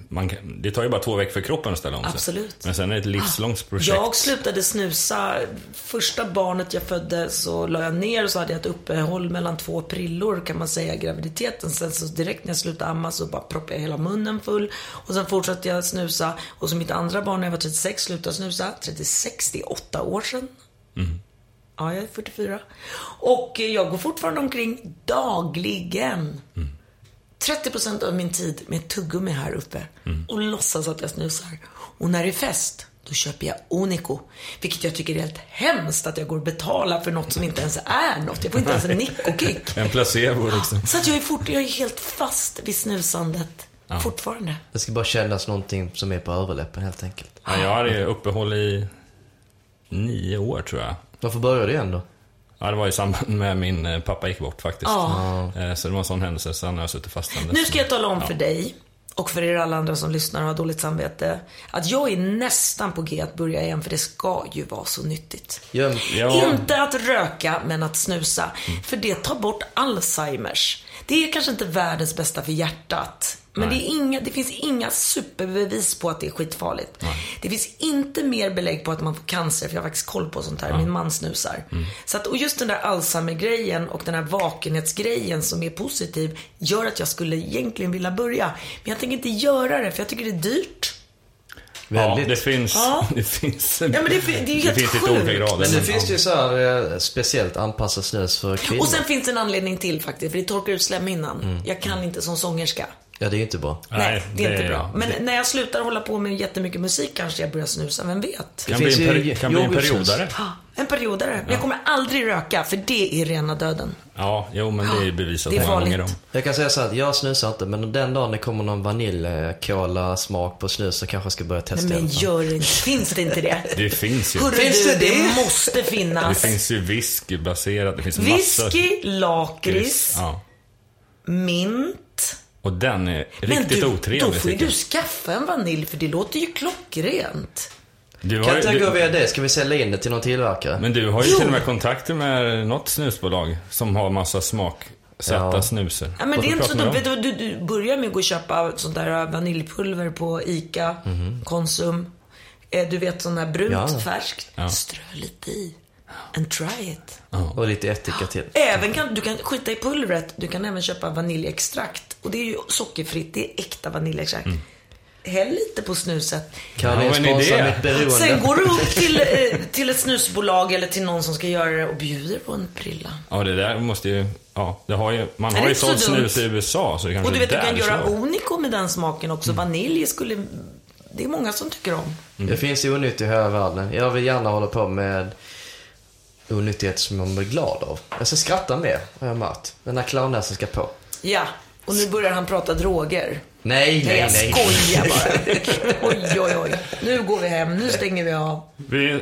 man, det tar ju bara två veckor för kroppen att ställa om sig. Absolut. Men sen är det ett livslångt projekt. Jag slutade snusa. Första barnet jag födde så la jag ner och så hade jag ett uppehåll mellan två prillor kan man säga graviditeten. Sen så direkt när jag slutade amma så bara proppade jag hela munnen full. Och sen fortsatte jag snusa. Och så mitt andra barn när jag var 36 slutade snusa. 36, det är åtta år sedan. Ja, jag är 44. Och jag går fortfarande omkring dagligen. 30% av min tid med tuggummi här uppe och låtsas att jag snusar. Och när det är fest, då köper jag Onico. Vilket jag tycker är helt hemskt att jag går och betalar för något som inte ens är något. Jag får inte ens en nicokick. En placebo liksom. Så att jag är, fort, jag är helt fast vid snusandet. Fortfarande. Det ska bara kännas någonting som är på överläppen helt enkelt. Ja, jag hade uppehåll i nio år tror jag. Varför började det igen då? Ja, det var i samband med min eh, pappa gick bort faktiskt. Ja. Eh, Så det var en sån händelse, sen har jag suttit fast. Nu ska jag tala om för dig och för er alla andra som lyssnar och har dåligt samvete. Att jag är nästan på G att börja igen för det ska ju vara så nyttigt. Ja. Inte att röka, men att snusa. För det tar bort Alzheimers. Det är kanske inte världens bästa för hjärtat. Men det, inga, det finns inga superbevis på att det är skitfarligt. Det finns inte mer belägg på att man får cancer, för jag har faktiskt koll på sånt här. Min man snusar. Så att, och just den där Alzheimer-grejen och den här vakenhetsgrejen som är positiv gör att jag skulle egentligen vilja börja. Men jag tänker inte göra det, för jag tycker det är dyrt. Ja, väldigt. det finns... Ja. Det finns, men det är- det är ju helt finns lite sjukt. olika grader. Men nu finns det ju så här eh, speciellt anpassat snus för kvinnor. Och sen finns det en anledning till faktiskt, för det torkar ut slemhinnan. Jag kan inte som sångerska. Ja, det är ju inte bra. Nej, det är inte det- bra. Men när jag slutar hålla på med jättemycket musik kanske jag börjar snusa, vem vet? kan Det bli finns en, peri- kan bli en periodare. Ah, En periodare. Men jag kommer aldrig röka, för det är rena döden. Ja, jo men det är bevisat Det är många farligt. gånger om. Jag kan säga så här att jag snusar inte, men den dagen det kommer någon vaniljkola-smak på snus så kanske jag ska börja testa Nej, men det. gör det inte. Finns det inte det? Det finns ju. Hörru Finns du, det det, det? måste Det finnas. finns ju whiskybaserat, det finns massa... Whisky, lakrits, Ja. mint. Och den är Men riktigt du, otrevlig då får ju du skaffa en vanilj, för det låter ju klockrent. Du har, Kan inte gå du, via det? Ska vi sälja in det till någon tillverkare? men du har ju till och med kontakter med något snusbolag som har massa smaksatta Ja. snusor. Ja, men det är du inte så dumt. du, du, du börjar med att gå och köpa sånt där vaniljpulver på ICA, Konsum. Eh, Du vet sån där brunt, Ja. färskt. Ja. Strö lite i. And try it. Och lite ättika till. Även kan, du kan skita i pulvret. Du kan även köpa vaniljextrakt. Och det är ju sockerfritt. Det är äkta vaniljextrakt. Häll lite på snuset. Caroline Ja, mitt beroende. Sen går du upp till, eh, till ett snusbolag eller till någon som ska göra det och bjuder på en prilla. Ja, det där måste ju... Ja, det har ju, man det har ju inte så sålt dumt. snus i USA, så det kanske Och du vet, du kan göra. Onico med den smaken också. Vanilj skulle... Det är många som tycker om. Det finns onyttigt i hela världen. Jag vill gärna hålla på med onyttigheter som man blir glad av. Jag ska skratta mer, har jag märkt. Den här clownnäsan ska på. Ja, och nu börjar han prata droger. Nej, Nej, nej, jag skojar bara. Oj, oj, oj. Nu går vi hem. Nu stänger vi av. Vi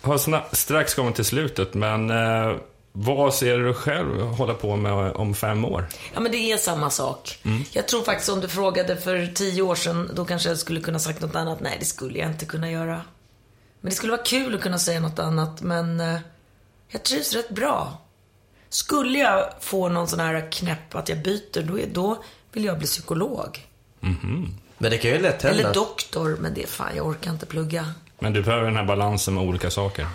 har strax kommit till slutet, men eh, vad ser du själv hålla på med om fem år? Ja, men det är samma sak. Jag tror faktiskt om du frågade för tio år sedan, då kanske jag skulle kunna sagt något annat. Nej, det skulle jag inte kunna göra. Men det skulle vara kul att kunna säga något annat, men eh, jag trivs rätt bra. Skulle jag få någon sån här knäpp att jag byter, då, är, då vill jag bli psykolog. Men det kan ju lätt hända. Eller doktor, men det är fan, jag orkar inte plugga. Men du behöver den här balansen med olika saker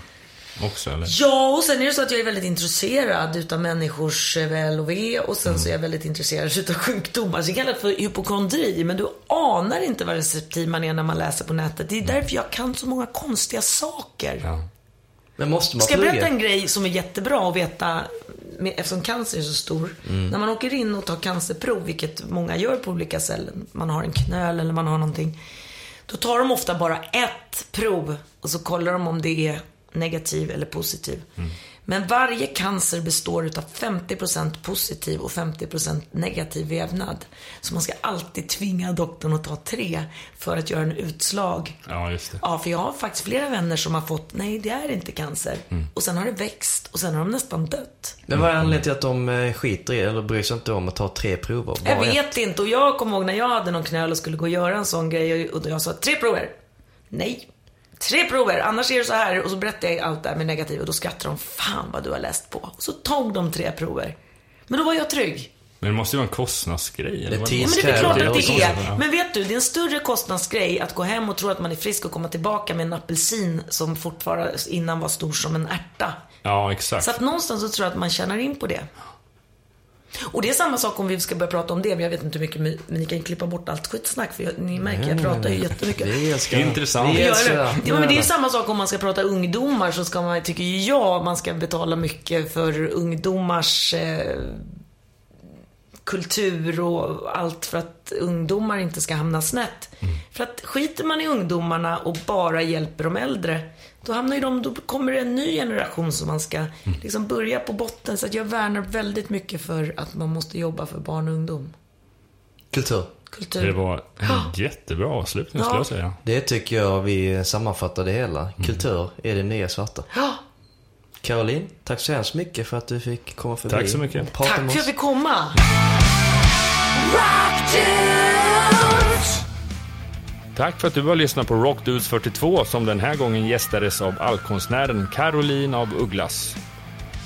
också, eller? Ja, och sen är det så att jag är väldigt intresserad utav människors eh, väl och ve och sen så är jag väldigt intresserad utav sjukdomar. Så det kallas för hypokondri, men du anar inte vad receptiv man är när man läser på nätet. Det är därför jag kan så många konstiga saker. Ja. Men måste man Ska jag berätta en grej som är jättebra att veta, med, eftersom cancer är så stor. När man åker in och tar cancerprov, vilket många gör på olika ställen, man har en knöl eller man har någonting. Då tar de ofta bara ett prov och så kollar de om det är negativ eller positiv. Men varje cancer består utav 50% positiv och 50% negativ vävnad. Så man ska alltid tvinga doktorn att ta tre för att göra en utslag. ja, just det. Ja, för jag har faktiskt flera vänner som har fått, nej det är inte cancer. Och sen har det växt och sen har de nästan dött. Men vad är anledningen till att de eh, skiter i eller bryr sig inte om att ta tre prover? Jag Bara ett? vet inte och jag kommer ihåg när jag hade någon knöl och skulle gå och göra en sån grej och jag sa tre prover. Nej. Tre prover, annars är det så här. Och så berättade jag allt det här med negativ och då skrattade de, fan vad du har läst på. Och så tog de tre prover. Men då var jag trygg. Men det måste ju vara en kostnadsgrej. eller Det Ja, men det är klart att det är. Men vet du, det är en större kostnadsgrej att gå hem och tro att man är frisk och komma tillbaka med en apelsin som fortfarande innan var stor som en ärta. Ja, exakt. Så att någonstans så tror jag att man tjänar in på det. Och det är samma sak om vi ska börja prata om det, men jag vet inte hur mycket, men ni kan klippa bort allt skitsnack för jag, ni märker, jag pratar ju jättemycket. Vi älskar Intressant. Vi Gör älskar det. det. Ja, men det är samma sak om man ska prata ungdomar så ska man, tycker jag, man ska betala mycket för ungdomars eh, kultur och allt för att ungdomar inte ska hamna snett. För att skiter man i ungdomarna och bara hjälper de äldre, då hamnar ju de, då kommer det en ny generation som man ska liksom börja på botten. Så att jag värnar väldigt mycket för att man måste jobba för barn och ungdom. Kultur. Kultur. Det var en jättebra avslutning, Ja. skulle jag säga. Det tycker jag vi sammanfattar det hela. Kultur är det nya svarta. Ja, Caroline, tack så hemskt mycket för att du fick komma förbi. Tack så mycket. prata tack för att jag fick komma. Tack för att du har lyssnat på Rock Dudes 42 som den här gången gästades av allkonstnären Caroline av Ugglas.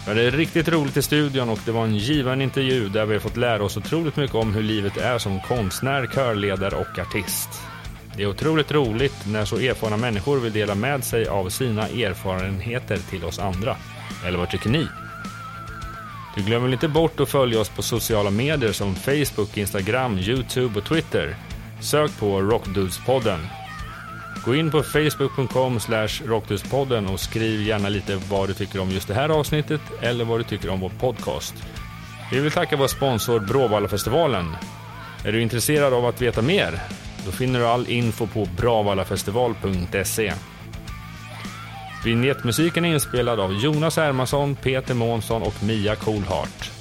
Vi hade riktigt roligt i studion och det var en givande intervju där vi har fått lära oss otroligt mycket om hur livet är som konstnär, körledare och artist. Det är otroligt roligt när så erfarna människor vill dela med sig av sina erfarenheter till oss andra. Eller vad tycker ni? Du glömmer väl inte bort att följa oss på sociala medier som Facebook, Instagram, Youtube och Twitter. Sök på Rockdudespodden. Gå in på facebook.com rockdudespodden och skriv gärna lite vad du tycker om just det här avsnittet eller vad du tycker om vår podcast. Vi vill tacka vår sponsor Bråvallafestivalen. Är du intresserad av att veta mer? Då finner du all info på bravallafestival.se. Vignettmusiken är inspelad av Jonas Hermansson, Peter Månsson och Mia Coolhart.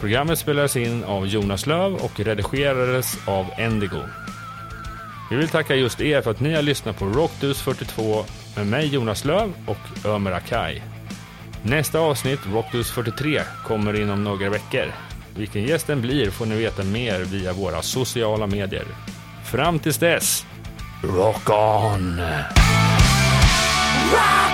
Programmet spelades in av Jonas Löv och redigerades av Endigo. Vi vill tacka just er för att ni har lyssnat på Rockdus 42 med mig Jonas Löv och Ömer Akai. Nästa avsnitt, Rockdus 43, kommer inom några veckor. Vilken gästen blir får ni veta mer via våra sociala medier. Fram tills dess, rock on! Rock